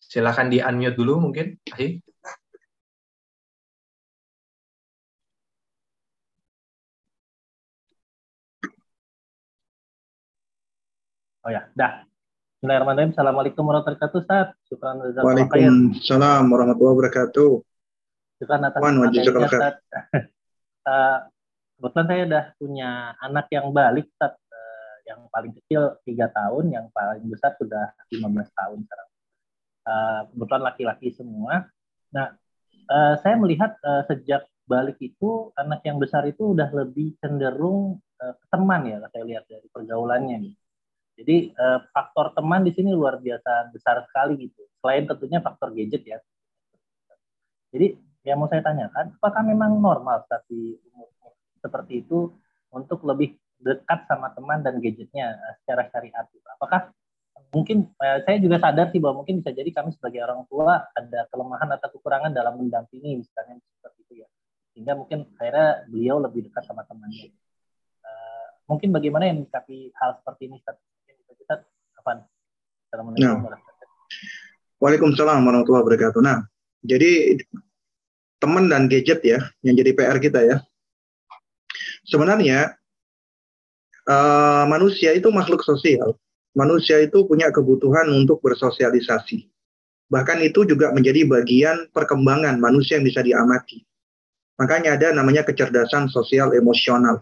Silahkan di-unmute dulu mungkin, Ahi. Oh ya, dah. Bismillahirrahmanirrahim. Assalamualaikum warahmatullahi wabarakatuh, Ustaz. Syukran Waalaikumsalam warahmatullahi wabarakatuh. Syukran atas Ustaz. uh, kebetulan saya udah punya anak yang balik, Ustaz. Uh, yang yang paling kecil tiga tahun, yang paling besar sudah 15 tahun sekarang. Uh, kebetulan laki-laki semua. Nah, uh, saya melihat uh, sejak balik itu anak yang besar itu udah lebih cenderung uh, teman ya, saya lihat dari pergaulannya. Gitu. Jadi faktor teman di sini luar biasa besar sekali gitu. Selain tentunya faktor gadget ya. Jadi yang mau saya tanyakan, apakah memang normal tapi umur seperti itu untuk lebih dekat sama teman dan gadgetnya eh, secara syariat. Apakah mungkin eh, saya juga sadar sih bahwa mungkin bisa jadi kami sebagai orang tua ada kelemahan atau kekurangan dalam mendampingi misalnya seperti itu ya. Sehingga mungkin akhirnya beliau lebih dekat sama temannya. Uh, mungkin bagaimana yang menyikapi hal seperti ini Ustaz? Kita Afan. Assalamualaikum nah. Waalaikumsalam warahmatullahi wabarakatuh. Nah, jadi teman dan gadget ya yang jadi PR kita ya. Sebenarnya uh, manusia itu makhluk sosial. Manusia itu punya kebutuhan untuk bersosialisasi. Bahkan itu juga menjadi bagian perkembangan manusia yang bisa diamati. Makanya ada namanya kecerdasan sosial emosional.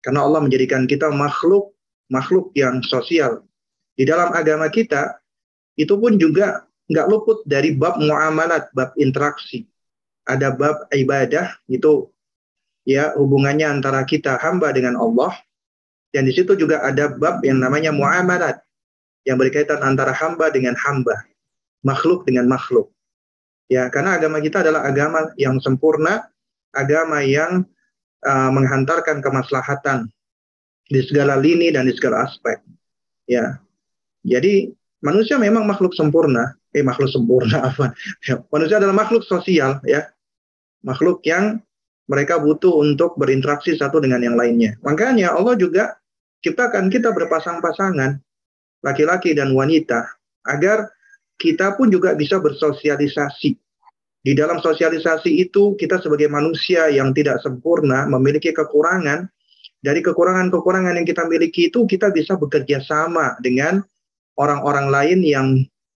Karena Allah menjadikan kita makhluk makhluk yang sosial. Di dalam agama kita itu pun juga nggak luput dari bab muamalat, bab interaksi. Ada bab ibadah itu ya hubungannya antara kita hamba dengan Allah dan di situ juga ada bab yang namanya muamalat yang berkaitan antara hamba dengan hamba, makhluk dengan makhluk. Ya, karena agama kita adalah agama yang sempurna, agama yang uh, menghantarkan kemaslahatan di segala lini dan di segala aspek. Ya. Jadi manusia memang makhluk sempurna, eh makhluk sempurna apa? Ya, manusia adalah makhluk sosial ya. Makhluk yang mereka butuh untuk berinteraksi satu dengan yang lainnya. Makanya Allah juga ciptakan kita berpasang-pasangan, laki-laki dan wanita, agar kita pun juga bisa bersosialisasi. Di dalam sosialisasi itu, kita sebagai manusia yang tidak sempurna, memiliki kekurangan, dari kekurangan-kekurangan yang kita miliki itu, kita bisa bekerja sama dengan orang-orang lain yang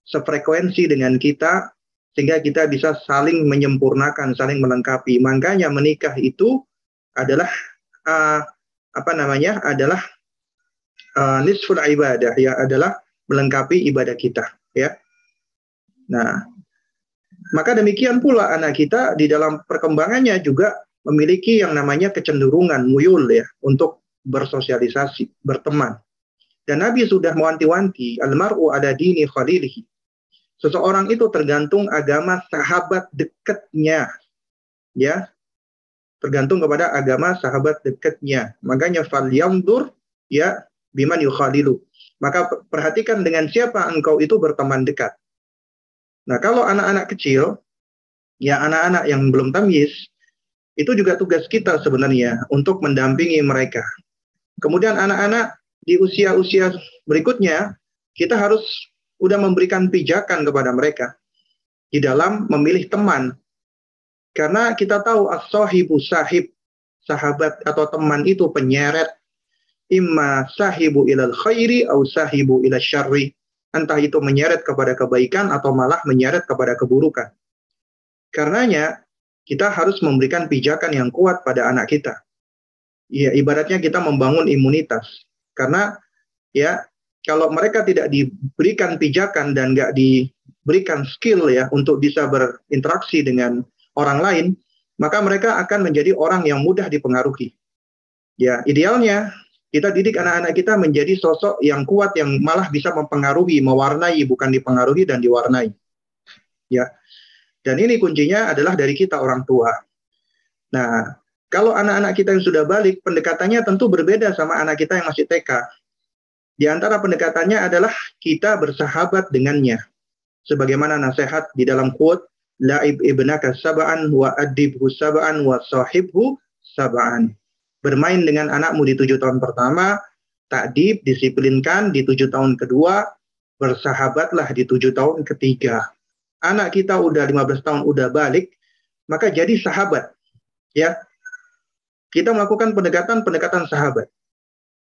sefrekuensi dengan kita, sehingga kita bisa saling menyempurnakan, saling melengkapi. Makanya menikah itu adalah uh, apa namanya? adalah uh, nisful ibadah ya adalah melengkapi ibadah kita ya. Nah, maka demikian pula anak kita di dalam perkembangannya juga memiliki yang namanya kecenderungan muyul ya untuk bersosialisasi, berteman. Dan Nabi sudah mewanti-wanti, almaru ada dini khalilihi. Seseorang itu tergantung agama sahabat dekatnya. Ya. Tergantung kepada agama sahabat dekatnya. Makanya fal yamdur ya biman yukhalilu. Maka perhatikan dengan siapa engkau itu berteman dekat. Nah, kalau anak-anak kecil, ya anak-anak yang belum tamyiz, itu juga tugas kita sebenarnya untuk mendampingi mereka. Kemudian anak-anak di usia-usia berikutnya, kita harus udah memberikan pijakan kepada mereka di dalam memilih teman. Karena kita tahu as-sahibu sahib, sahabat atau teman itu penyeret imma sahibu ilal khairi au sahibu ilal syarri. Entah itu menyeret kepada kebaikan atau malah menyeret kepada keburukan. Karenanya kita harus memberikan pijakan yang kuat pada anak kita. Ya, ibaratnya kita membangun imunitas. Karena ya kalau mereka tidak diberikan pijakan dan nggak diberikan skill ya untuk bisa berinteraksi dengan orang lain, maka mereka akan menjadi orang yang mudah dipengaruhi. Ya, idealnya kita didik anak-anak kita menjadi sosok yang kuat yang malah bisa mempengaruhi, mewarnai bukan dipengaruhi dan diwarnai. Ya. Dan ini kuncinya adalah dari kita orang tua. Nah, kalau anak-anak kita yang sudah balik, pendekatannya tentu berbeda sama anak kita yang masih TK. Di antara pendekatannya adalah kita bersahabat dengannya. Sebagaimana nasihat di dalam quote, La'ib ibnaka sab'an wa adibhu sab'an wa sahibhu sab'an bermain dengan anakmu di tujuh tahun pertama, takdib, disiplinkan di tujuh tahun kedua, bersahabatlah di tujuh tahun ketiga. Anak kita udah 15 tahun udah balik, maka jadi sahabat. Ya. Kita melakukan pendekatan-pendekatan sahabat.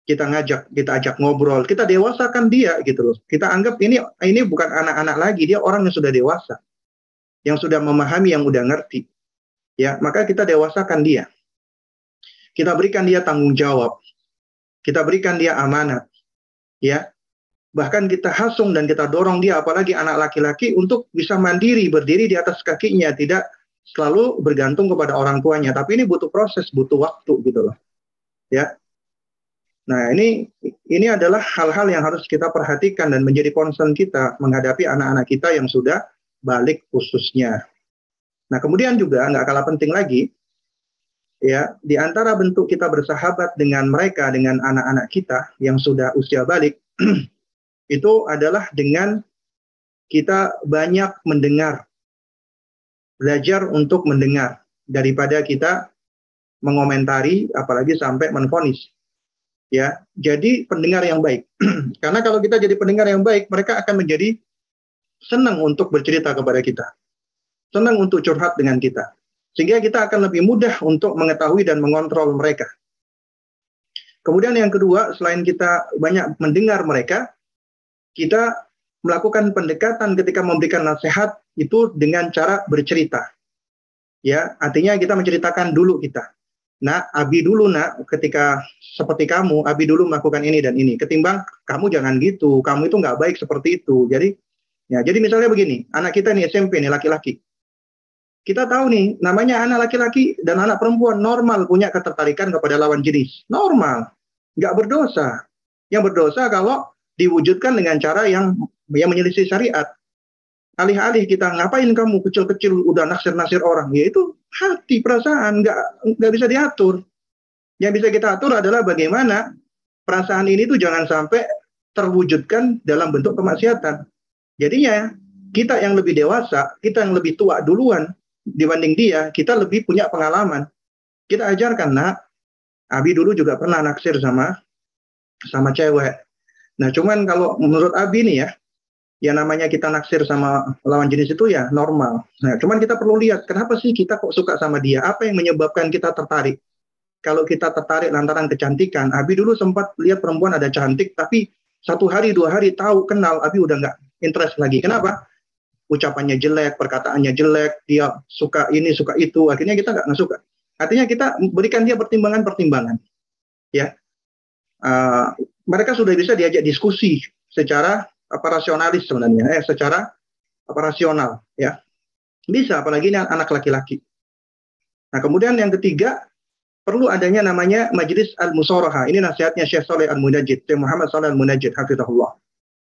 Kita ngajak, kita ajak ngobrol, kita dewasakan dia gitu loh. Kita anggap ini ini bukan anak-anak lagi, dia orang yang sudah dewasa. Yang sudah memahami, yang udah ngerti. Ya, maka kita dewasakan dia kita berikan dia tanggung jawab. Kita berikan dia amanat. ya. Bahkan kita hasung dan kita dorong dia apalagi anak laki-laki untuk bisa mandiri berdiri di atas kakinya tidak selalu bergantung kepada orang tuanya. Tapi ini butuh proses butuh waktu gitu loh. Ya. Nah ini ini adalah hal-hal yang harus kita perhatikan dan menjadi concern kita menghadapi anak-anak kita yang sudah balik khususnya. Nah kemudian juga nggak kalah penting lagi ya di antara bentuk kita bersahabat dengan mereka dengan anak-anak kita yang sudah usia balik itu adalah dengan kita banyak mendengar, belajar untuk mendengar daripada kita mengomentari, apalagi sampai menfonis. Ya, jadi pendengar yang baik. Karena kalau kita jadi pendengar yang baik, mereka akan menjadi senang untuk bercerita kepada kita, senang untuk curhat dengan kita, sehingga kita akan lebih mudah untuk mengetahui dan mengontrol mereka. Kemudian yang kedua, selain kita banyak mendengar mereka, kita melakukan pendekatan ketika memberikan nasihat itu dengan cara bercerita. Ya, artinya kita menceritakan dulu kita. Nah, Abi dulu nak ketika seperti kamu, Abi dulu melakukan ini dan ini. Ketimbang kamu jangan gitu, kamu itu nggak baik seperti itu. Jadi, ya, jadi misalnya begini, anak kita nih SMP nih laki-laki. Kita tahu nih, namanya anak laki-laki dan anak perempuan normal punya ketertarikan kepada lawan jenis. Normal, nggak berdosa. Yang berdosa kalau diwujudkan dengan cara yang yang menyelisih syariat. Alih-alih kita ngapain kamu kecil-kecil udah naksir-naksir orang, ya itu hati, perasaan, nggak nggak bisa diatur. Yang bisa kita atur adalah bagaimana perasaan ini tuh jangan sampai terwujudkan dalam bentuk kemaksiatan. Jadinya kita yang lebih dewasa, kita yang lebih tua duluan dibanding dia, kita lebih punya pengalaman. Kita ajarkan, nak, Abi dulu juga pernah naksir sama sama cewek. Nah, cuman kalau menurut Abi nih ya, ya namanya kita naksir sama lawan jenis itu ya normal. Nah, cuman kita perlu lihat kenapa sih kita kok suka sama dia? Apa yang menyebabkan kita tertarik? Kalau kita tertarik lantaran kecantikan, Abi dulu sempat lihat perempuan ada cantik, tapi satu hari dua hari tahu kenal, Abi udah nggak interest lagi. Kenapa? Ucapannya jelek, perkataannya jelek, dia suka ini suka itu, akhirnya kita nggak suka. Artinya kita berikan dia pertimbangan-pertimbangan, ya. Uh, mereka sudah bisa diajak diskusi secara apa rasionalis sebenarnya, eh secara apa rasional ya. Bisa apalagi ini anak laki-laki. Nah, kemudian yang ketiga perlu adanya namanya Majelis Al-Musaraha. Ini nasihatnya Syekh Saleh Al-Munajjid, Syekh Muhammad Saleh Al-Munajjid hafizahullah.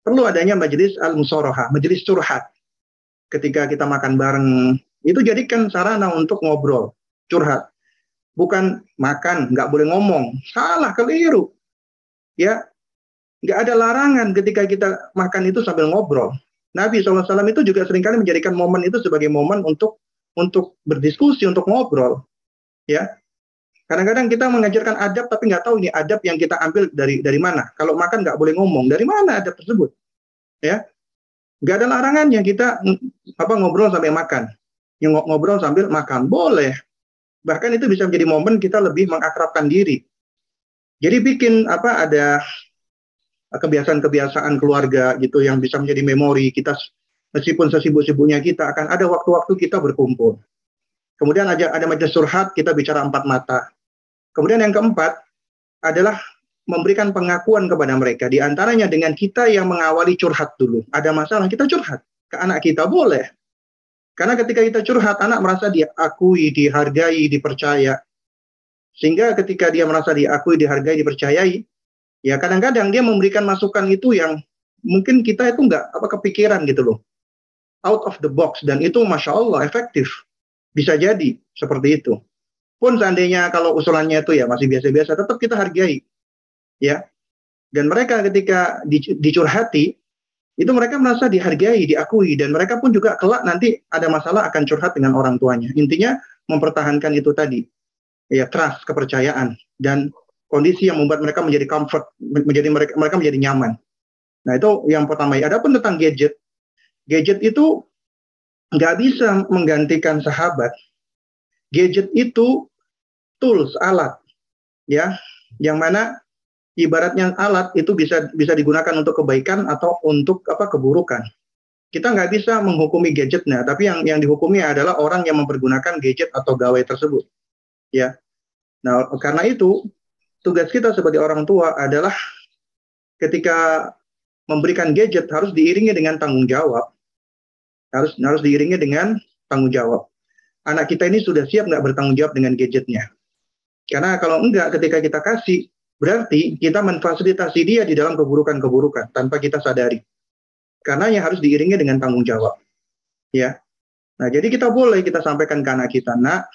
Perlu adanya Majelis Al-Musaraha, majelis curhat. Ketika kita makan bareng, itu jadikan sarana untuk ngobrol, curhat. Bukan makan, nggak boleh ngomong. Salah, keliru ya nggak ada larangan ketika kita makan itu sambil ngobrol. Nabi SAW itu juga sering kali menjadikan momen itu sebagai momen untuk untuk berdiskusi, untuk ngobrol. Ya, kadang-kadang kita mengajarkan adab tapi nggak tahu ini adab yang kita ambil dari dari mana. Kalau makan nggak boleh ngomong, dari mana adab tersebut? Ya, nggak ada larangannya kita apa ngobrol sampai makan, yang ngobrol sambil makan boleh. Bahkan itu bisa menjadi momen kita lebih mengakrabkan diri jadi bikin apa ada kebiasaan-kebiasaan keluarga gitu yang bisa menjadi memori kita meskipun sesibuk-sibuknya kita akan ada waktu-waktu kita berkumpul. Kemudian ada ada majelis surhat kita bicara empat mata. Kemudian yang keempat adalah memberikan pengakuan kepada mereka. Di antaranya dengan kita yang mengawali curhat dulu. Ada masalah kita curhat ke anak kita boleh. Karena ketika kita curhat anak merasa diakui, dihargai, dipercaya. Sehingga ketika dia merasa diakui, dihargai, dipercayai, ya kadang-kadang dia memberikan masukan itu yang mungkin kita itu nggak apa kepikiran gitu loh. Out of the box dan itu masya Allah efektif. Bisa jadi seperti itu. Pun seandainya kalau usulannya itu ya masih biasa-biasa, tetap kita hargai. Ya. Dan mereka ketika dicurhati, itu mereka merasa dihargai, diakui, dan mereka pun juga kelak nanti ada masalah akan curhat dengan orang tuanya. Intinya mempertahankan itu tadi. Ya trust kepercayaan. Dan kondisi yang membuat mereka menjadi comfort menjadi mereka mereka menjadi nyaman. Nah itu yang pertama. Ya adapun tentang gadget. Gadget itu nggak bisa menggantikan sahabat. Gadget itu tools alat. Ya yang mana ibaratnya alat itu bisa bisa digunakan untuk kebaikan atau untuk apa keburukan kita nggak bisa menghukumi gadgetnya, tapi yang yang dihukumi adalah orang yang mempergunakan gadget atau gawai tersebut ya. Nah, karena itu tugas kita sebagai orang tua adalah ketika memberikan gadget harus diiringi dengan tanggung jawab. Harus harus diiringi dengan tanggung jawab. Anak kita ini sudah siap nggak bertanggung jawab dengan gadgetnya? Karena kalau enggak, ketika kita kasih, berarti kita memfasilitasi dia di dalam keburukan-keburukan tanpa kita sadari. Karena yang harus diiringi dengan tanggung jawab. Ya. Nah, jadi kita boleh kita sampaikan ke anak kita, nak,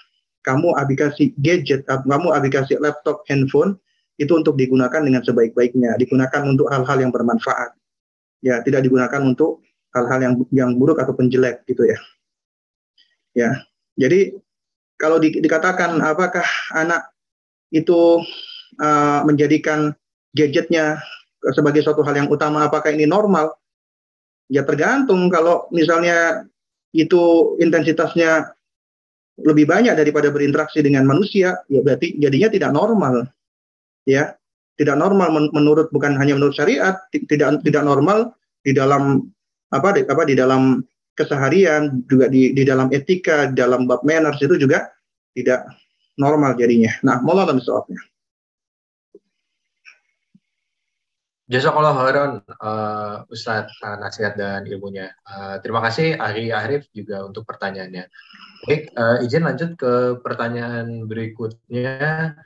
kamu aplikasi gadget, kamu aplikasi laptop, handphone, itu untuk digunakan dengan sebaik-baiknya, digunakan untuk hal-hal yang bermanfaat ya tidak digunakan untuk hal-hal yang yang buruk atau penjelek gitu ya ya jadi kalau di, dikatakan apakah anak itu uh, menjadikan gadgetnya sebagai suatu hal yang utama apakah ini normal ya tergantung kalau misalnya itu intensitasnya lebih banyak daripada berinteraksi dengan manusia ya berarti jadinya tidak normal ya tidak normal menurut bukan hanya menurut syariat tidak tidak normal di dalam apa di, apa di dalam keseharian juga di di dalam etika di dalam bab manners itu juga tidak normal jadinya. Nah, mau dalam soalnya. Jazakallah khairan uh, Ustadz uh, nasihat dan ilmunya. Uh, terima kasih Ari Arif juga untuk pertanyaannya. Baik, uh, izin lanjut ke pertanyaan berikutnya.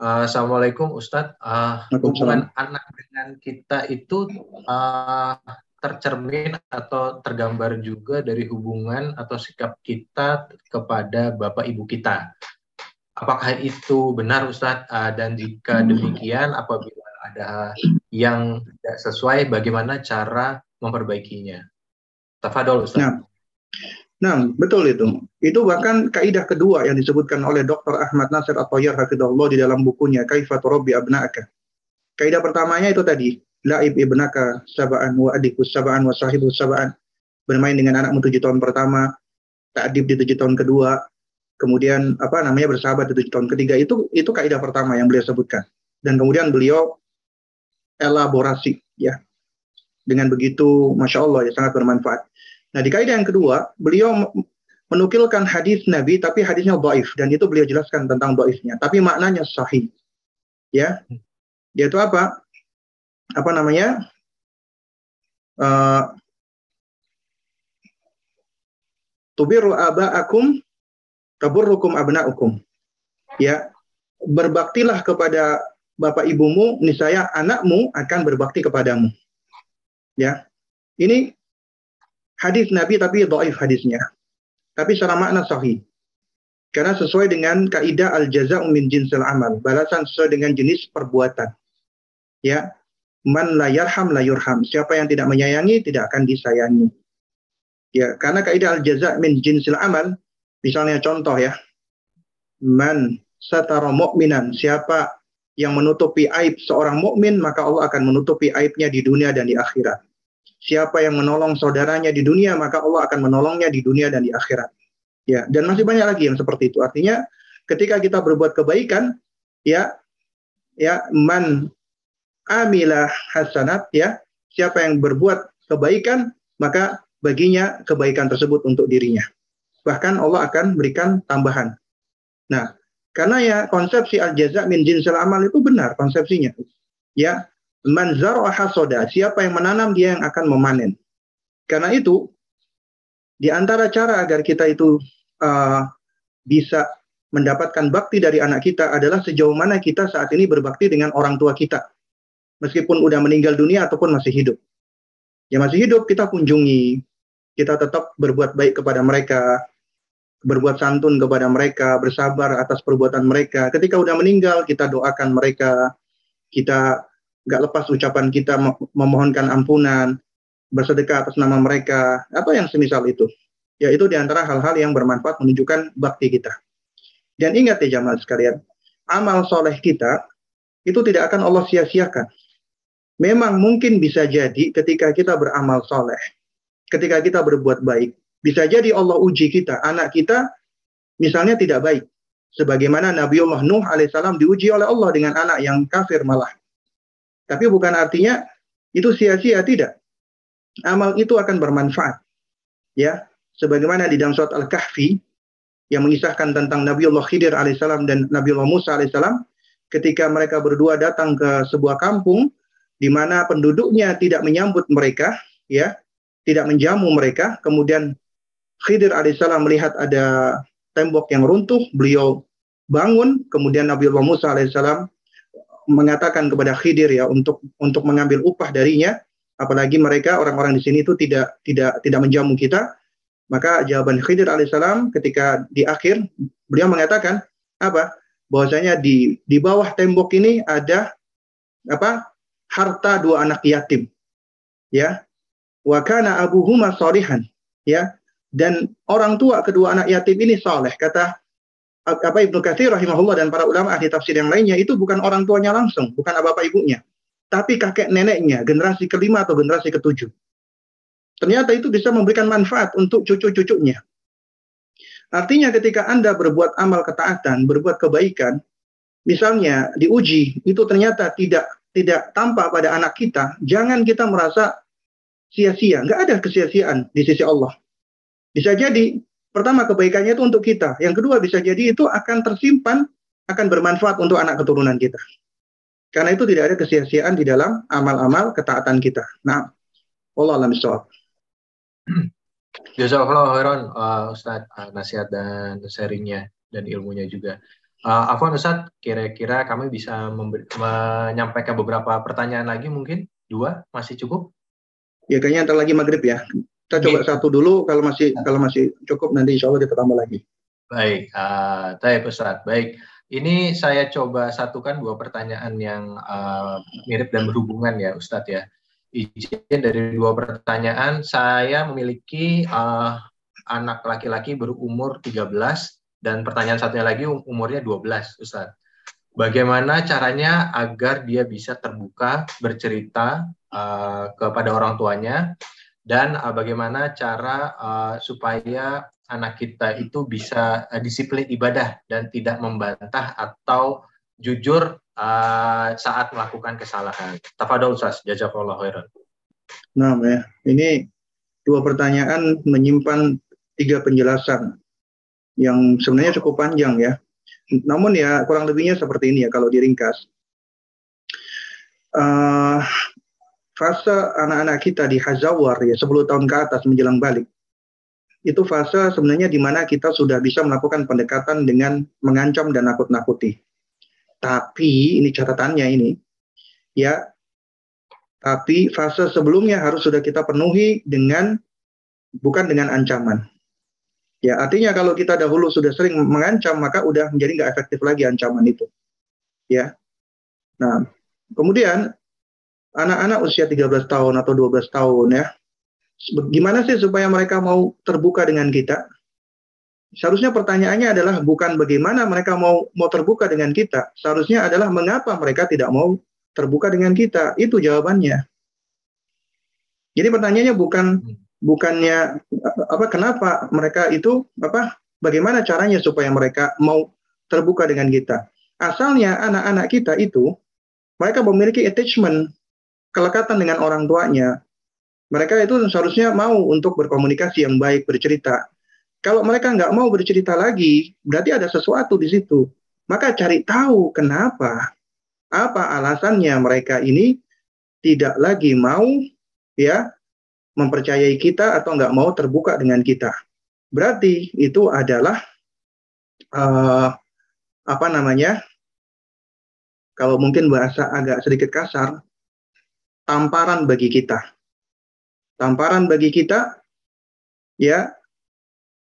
Uh, Assalamualaikum Ustadz. Uh, hubungan anak dengan kita itu uh, tercermin atau tergambar juga dari hubungan atau sikap kita kepada bapak ibu kita. Apakah itu benar Ustadz? Uh, dan jika demikian, apabila ada yang tidak sesuai, bagaimana cara memperbaikinya? Tafadol Ustadz. Nah. Nah, betul itu. Itu bahkan kaidah kedua yang disebutkan oleh Dr. Ahmad Nasir At-Tayyar Hafidhullah di dalam bukunya Kaifat Rabbi Abna'aka. Kaidah pertamanya itu tadi, La'ib ibnaka saba'an wa adikus saba'an wa sahibus saba'an. Bermain dengan anakmu tujuh tahun pertama, ta'adib di tujuh tahun kedua, kemudian apa namanya bersahabat di tujuh tahun ketiga. Itu itu kaidah pertama yang beliau sebutkan. Dan kemudian beliau elaborasi ya. Dengan begitu, masya Allah ya sangat bermanfaat. Nah, di kaidah yang kedua, beliau menukilkan hadis Nabi tapi hadisnya dhaif dan itu beliau jelaskan tentang dhaifnya, tapi maknanya sahih. Ya. Yaitu apa? Apa namanya? Uh, tubiru aba'akum taburrukum abna'ukum. Ya. Berbaktilah kepada bapak ibumu, niscaya anakmu akan berbakti kepadamu. Ya. Ini hadis Nabi tapi dhaif hadisnya. Tapi secara makna sahih. Karena sesuai dengan kaidah al-jaza'u min jinsil amal, balasan sesuai dengan jenis perbuatan. Ya. Man la yarham la yurham. Siapa yang tidak menyayangi tidak akan disayangi. Ya, karena kaidah al-jaza' min jinsil amal, misalnya contoh ya. Man satara mu'minan, siapa yang menutupi aib seorang mukmin maka Allah akan menutupi aibnya di dunia dan di akhirat. Siapa yang menolong saudaranya di dunia, maka Allah akan menolongnya di dunia dan di akhirat. Ya, dan masih banyak lagi yang seperti itu. Artinya, ketika kita berbuat kebaikan, ya, ya, man amila hasanat, ya, siapa yang berbuat kebaikan, maka baginya kebaikan tersebut untuk dirinya. Bahkan Allah akan berikan tambahan. Nah, karena ya konsepsi al-jaza min jinsil amal itu benar konsepsinya. Ya, Man hasoda, siapa yang menanam dia yang akan memanen. Karena itu, di antara cara agar kita itu uh, bisa mendapatkan bakti dari anak kita adalah sejauh mana kita saat ini berbakti dengan orang tua kita. Meskipun udah meninggal dunia ataupun masih hidup. Ya masih hidup kita kunjungi, kita tetap berbuat baik kepada mereka, berbuat santun kepada mereka, bersabar atas perbuatan mereka. Ketika udah meninggal, kita doakan mereka, kita nggak lepas ucapan kita memohonkan ampunan, bersedekah atas nama mereka, atau yang semisal itu. Ya itu di antara hal-hal yang bermanfaat menunjukkan bakti kita. Dan ingat ya jamaah sekalian, amal soleh kita itu tidak akan Allah sia-siakan. Memang mungkin bisa jadi ketika kita beramal soleh, ketika kita berbuat baik, bisa jadi Allah uji kita, anak kita misalnya tidak baik. Sebagaimana Nabiullah Nuh alaihissalam diuji oleh Allah dengan anak yang kafir malah. Tapi bukan artinya itu sia-sia tidak. Amal itu akan bermanfaat. Ya, sebagaimana di dalam surat Al-Kahfi yang mengisahkan tentang Nabiullah Khidir alaihissalam dan Nabiullah Musa alaihissalam ketika mereka berdua datang ke sebuah kampung di mana penduduknya tidak menyambut mereka, ya, tidak menjamu mereka. Kemudian Khidir alaihissalam melihat ada tembok yang runtuh, beliau bangun. Kemudian Nabi Allah Musa alaihissalam mengatakan kepada Khidir ya untuk untuk mengambil upah darinya. Apalagi mereka orang-orang di sini itu tidak tidak tidak menjamu kita. Maka jawaban Khidir alaihissalam ketika di akhir beliau mengatakan apa? Bahwasanya di di bawah tembok ini ada apa? harta dua anak yatim. Ya. Wa kana abuhuma salihan. Ya. Dan orang tua kedua anak yatim ini saleh. Kata apa Ibnu Katsir rahimahullah dan para ulama ahli tafsir yang lainnya itu bukan orang tuanya langsung, bukan bapak ibunya, tapi kakek neneknya, generasi kelima atau generasi ketujuh. Ternyata itu bisa memberikan manfaat untuk cucu-cucunya. Artinya ketika Anda berbuat amal ketaatan, berbuat kebaikan, misalnya diuji, itu ternyata tidak tidak tampak pada anak kita, jangan kita merasa sia-sia. Nggak ada kesia-siaan di sisi Allah. Bisa jadi, pertama kebaikannya itu untuk kita. Yang kedua bisa jadi itu akan tersimpan, akan bermanfaat untuk anak keturunan kita. Karena itu tidak ada kesia-siaan di dalam amal-amal ketaatan kita. Nah, Allah alam Jazakallah khairan uh, Ustaz uh, nasihat dan sharingnya dan ilmunya juga. Uh, Afwan Ustaz, kira-kira kami bisa menyampaikan beberapa pertanyaan lagi mungkin? Dua, masih cukup? Ya kayaknya ntar lagi maghrib ya. Kita coba satu dulu, kalau masih kalau masih cukup nanti insya Allah kita tambah lagi. Baik, uh, baik Ustaz. Baik, ini saya coba satukan dua pertanyaan yang uh, mirip dan berhubungan ya Ustadz ya. Izin dari dua pertanyaan, saya memiliki uh, anak laki-laki berumur 13 dan pertanyaan satunya lagi um, umurnya 12, Ustaz. Bagaimana caranya agar dia bisa terbuka bercerita uh, kepada orang tuanya dan uh, bagaimana cara uh, supaya anak kita itu bisa uh, disiplin ibadah dan tidak membantah atau jujur uh, saat melakukan kesalahan. Tafadol Ustaz, jazakallah khairan. Nah, ya. Ini dua pertanyaan menyimpan tiga penjelasan yang sebenarnya cukup panjang ya. Namun ya kurang lebihnya seperti ini ya kalau diringkas. Uh, fase anak-anak kita di Hazawar ya 10 tahun ke atas menjelang balik itu fase sebenarnya di mana kita sudah bisa melakukan pendekatan dengan mengancam dan nakut-nakuti. Tapi ini catatannya ini ya tapi fase sebelumnya harus sudah kita penuhi dengan bukan dengan ancaman. Ya, artinya kalau kita dahulu sudah sering mengancam, maka udah menjadi nggak efektif lagi ancaman itu. Ya. Nah, kemudian anak-anak usia 13 tahun atau 12 tahun ya, gimana sih supaya mereka mau terbuka dengan kita? Seharusnya pertanyaannya adalah bukan bagaimana mereka mau mau terbuka dengan kita, seharusnya adalah mengapa mereka tidak mau terbuka dengan kita. Itu jawabannya. Jadi pertanyaannya bukan bukannya apa kenapa mereka itu apa bagaimana caranya supaya mereka mau terbuka dengan kita. Asalnya anak-anak kita itu mereka memiliki attachment kelekatan dengan orang tuanya. Mereka itu seharusnya mau untuk berkomunikasi yang baik, bercerita. Kalau mereka nggak mau bercerita lagi, berarti ada sesuatu di situ. Maka cari tahu kenapa, apa alasannya mereka ini tidak lagi mau ya mempercayai kita atau nggak mau terbuka dengan kita. Berarti itu adalah uh, apa namanya? Kalau mungkin bahasa agak sedikit kasar, tamparan bagi kita. Tamparan bagi kita, ya,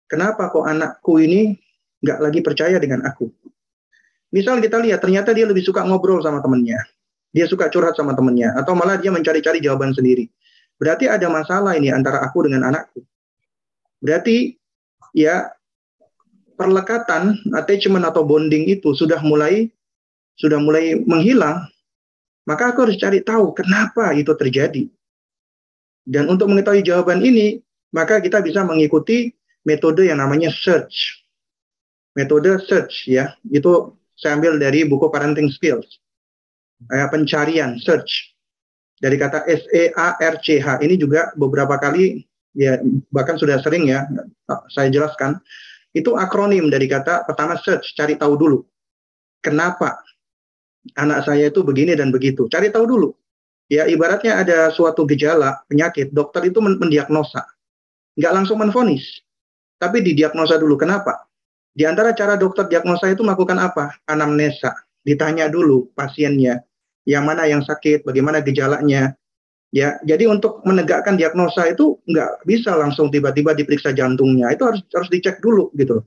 kenapa kok anakku ini nggak lagi percaya dengan aku? Misal kita lihat, ternyata dia lebih suka ngobrol sama temennya. Dia suka curhat sama temennya. Atau malah dia mencari-cari jawaban sendiri Berarti ada masalah ini antara aku dengan anakku. Berarti ya perlekatan, attachment atau bonding itu sudah mulai sudah mulai menghilang. Maka aku harus cari tahu kenapa itu terjadi. Dan untuk mengetahui jawaban ini, maka kita bisa mengikuti metode yang namanya search. Metode search ya, itu saya ambil dari buku Parenting Skills. Pencarian, search dari kata S E A R C H ini juga beberapa kali ya bahkan sudah sering ya saya jelaskan itu akronim dari kata pertama search cari tahu dulu kenapa anak saya itu begini dan begitu cari tahu dulu Ya, ibaratnya ada suatu gejala penyakit, dokter itu mendiagnosa. Nggak langsung menfonis, tapi didiagnosa dulu. Kenapa? Di antara cara dokter diagnosa itu melakukan apa? Anamnesa. Ditanya dulu pasiennya, yang mana yang sakit, bagaimana gejalanya. Ya, jadi untuk menegakkan diagnosa itu nggak bisa langsung tiba-tiba diperiksa jantungnya. Itu harus harus dicek dulu gitu.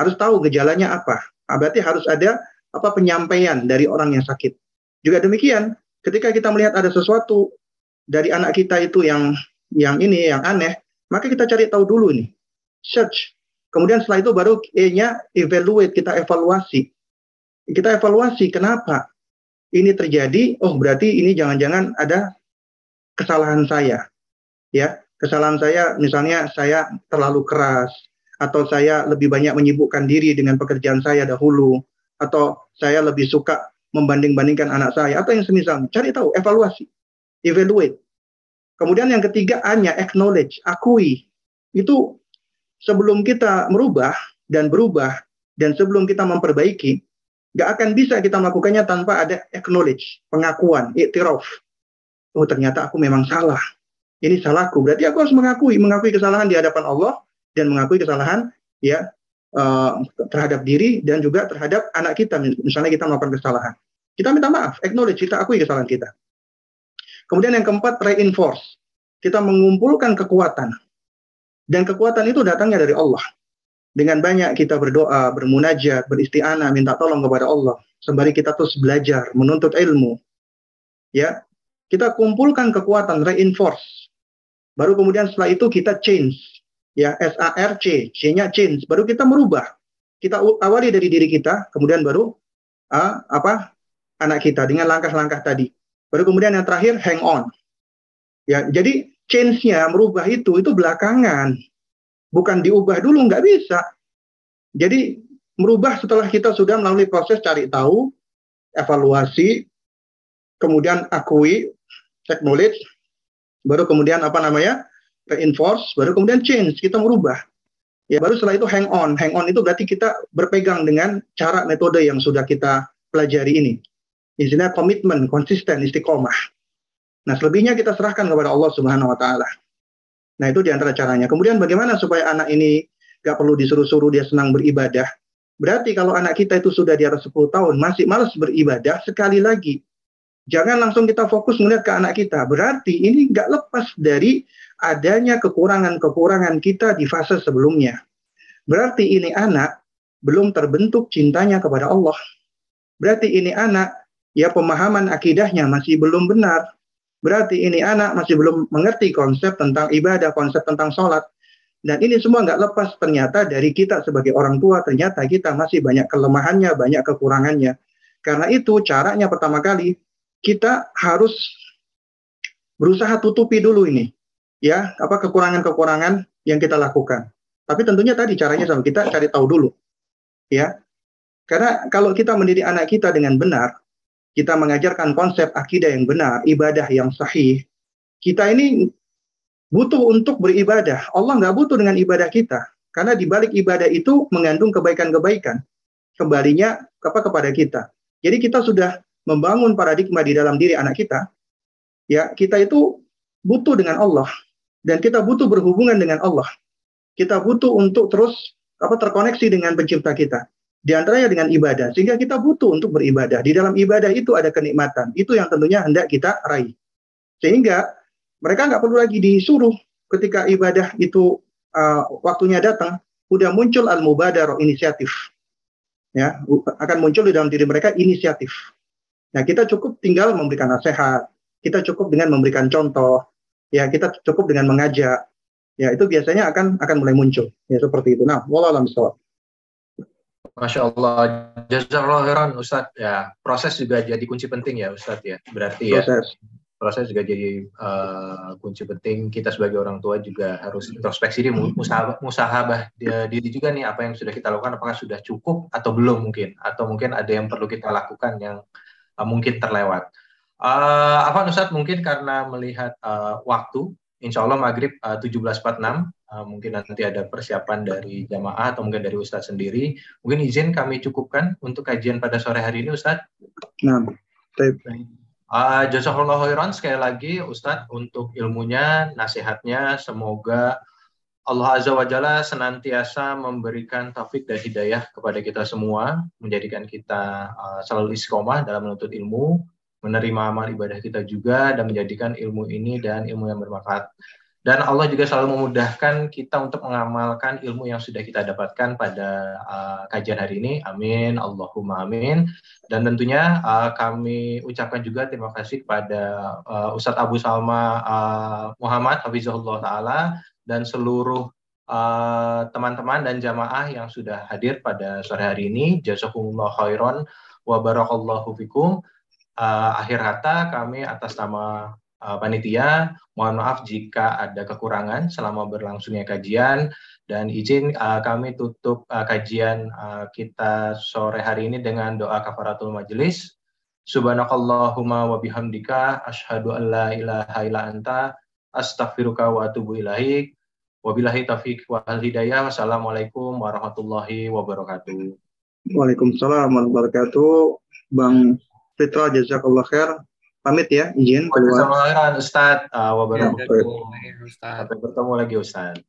Harus tahu gejalanya apa. Nah, berarti harus ada apa penyampaian dari orang yang sakit. Juga demikian, ketika kita melihat ada sesuatu dari anak kita itu yang yang ini yang aneh, maka kita cari tahu dulu nih. Search. Kemudian setelah itu baru E-nya evaluate, kita evaluasi. Kita evaluasi kenapa ini terjadi? Oh, berarti ini jangan-jangan ada kesalahan saya. Ya, kesalahan saya misalnya saya terlalu keras atau saya lebih banyak menyibukkan diri dengan pekerjaan saya dahulu atau saya lebih suka membanding-bandingkan anak saya atau yang semisal cari tahu evaluasi evaluate. Kemudian yang ketiga hanya acknowledge akui. Itu sebelum kita merubah dan berubah dan sebelum kita memperbaiki nggak akan bisa kita melakukannya tanpa ada acknowledge pengakuan iktiraf. Oh ternyata aku memang salah. Ini salahku. Berarti aku harus mengakui mengakui kesalahan di hadapan Allah dan mengakui kesalahan ya uh, terhadap diri dan juga terhadap anak kita. Misalnya kita melakukan kesalahan. Kita minta maaf acknowledge kita akui kesalahan kita. Kemudian yang keempat reinforce. Kita mengumpulkan kekuatan. Dan kekuatan itu datangnya dari Allah. Dengan banyak kita berdoa, bermunajat, beristianah, minta tolong kepada Allah. Sembari kita terus belajar, menuntut ilmu. Ya, kita kumpulkan kekuatan, reinforce. Baru kemudian setelah itu kita change ya S A R C-nya change, baru kita merubah. Kita awali dari diri kita, kemudian baru uh, apa anak kita dengan langkah-langkah tadi. Baru kemudian yang terakhir hang on. Ya, jadi change-nya merubah itu itu belakangan. Bukan diubah dulu nggak bisa. Jadi merubah setelah kita sudah melalui proses cari tahu, evaluasi, kemudian akui, knowledge, baru kemudian apa namanya? Reinforce, baru kemudian change, kita merubah. Ya, baru setelah itu hang on. Hang on itu berarti kita berpegang dengan cara metode yang sudah kita pelajari ini. Istilah komitmen, konsisten, istiqomah. Nah, selebihnya kita serahkan kepada Allah Subhanahu wa taala. Nah, itu di antara caranya. Kemudian bagaimana supaya anak ini gak perlu disuruh-suruh dia senang beribadah? Berarti kalau anak kita itu sudah di atas 10 tahun masih malas beribadah, sekali lagi jangan langsung kita fokus melihat ke anak kita. Berarti ini nggak lepas dari adanya kekurangan-kekurangan kita di fase sebelumnya. Berarti ini anak belum terbentuk cintanya kepada Allah. Berarti ini anak ya pemahaman akidahnya masih belum benar. Berarti ini anak masih belum mengerti konsep tentang ibadah, konsep tentang sholat. Dan ini semua nggak lepas ternyata dari kita sebagai orang tua, ternyata kita masih banyak kelemahannya, banyak kekurangannya. Karena itu caranya pertama kali kita harus berusaha tutupi dulu ini ya apa kekurangan-kekurangan yang kita lakukan. Tapi tentunya tadi caranya sama kita cari tahu dulu. Ya. Karena kalau kita mendidik anak kita dengan benar, kita mengajarkan konsep akidah yang benar, ibadah yang sahih, kita ini butuh untuk beribadah. Allah nggak butuh dengan ibadah kita. Karena di balik ibadah itu mengandung kebaikan-kebaikan. Kembalinya apa kepada kita. Jadi kita sudah membangun paradigma di dalam diri anak kita. Ya, kita itu butuh dengan Allah dan kita butuh berhubungan dengan Allah. Kita butuh untuk terus apa terkoneksi dengan pencipta kita. Di antaranya dengan ibadah. Sehingga kita butuh untuk beribadah. Di dalam ibadah itu ada kenikmatan. Itu yang tentunya hendak kita raih. Sehingga mereka nggak perlu lagi disuruh ketika ibadah itu uh, waktunya datang, udah muncul al-mubadarah inisiatif. Ya, akan muncul di dalam diri mereka inisiatif. Nah, kita cukup tinggal memberikan nasihat, kita cukup dengan memberikan contoh, ya kita cukup dengan mengajak ya itu biasanya akan akan mulai muncul ya seperti itu nah wallahualam Masya Allah, jazakallah khairan Ustadz. Ya, proses juga jadi kunci penting ya Ustadz ya. Berarti ya proses. proses juga jadi uh, kunci penting. Kita sebagai orang tua juga harus introspeksi diri, musahabah, musahabah diri juga nih apa yang sudah kita lakukan apakah sudah cukup atau belum mungkin atau mungkin ada yang perlu kita lakukan yang uh, mungkin terlewat. Uh, apa Ustadz mungkin karena melihat uh, waktu, insya Allah maghrib uh, 17.46, uh, mungkin nanti ada persiapan dari jamaah atau mungkin dari Ustadz sendiri. Mungkin izin kami cukupkan untuk kajian pada sore hari ini Ustadz. Nah, Uh, Jazakallah khairan sekali lagi Ustadz untuk ilmunya, nasihatnya. Semoga Allah Azza wa Jalla senantiasa memberikan taufik dan hidayah kepada kita semua, menjadikan kita uh, selalu istiqomah dalam menuntut ilmu, menerima amal ibadah kita juga, dan menjadikan ilmu ini dan ilmu yang bermanfaat. Dan Allah juga selalu memudahkan kita untuk mengamalkan ilmu yang sudah kita dapatkan pada uh, kajian hari ini. Amin. Allahumma amin. Dan tentunya uh, kami ucapkan juga terima kasih kepada uh, Ustadz Abu Salma uh, Muhammad Hafizahullah Ta'ala dan seluruh teman-teman uh, dan jamaah yang sudah hadir pada sore hari ini. Jazakumullah khairan wa barakallahu fikum. Uh, akhir kata kami atas nama uh, panitia. Mohon maaf jika ada kekurangan selama berlangsungnya kajian dan izin uh, kami tutup uh, kajian uh, kita sore hari ini dengan doa kafaratul majelis. Subhanakallahumma wa bihamdika asyhadu an la ilaha illa anta astaghfiruka wa atubu ilaik. Wabillahi taufiq wal hidayah. Wassalamualaikum warahmatullahi wabarakatuh. Waalaikumsalam warahmatullahi wabarakatuh. Bang Fitra jazakallah khair pamit ya izin keluar. Ustaz. Uh, wabarakatuh. Ya, Sampai bertemu lagi Ustaz.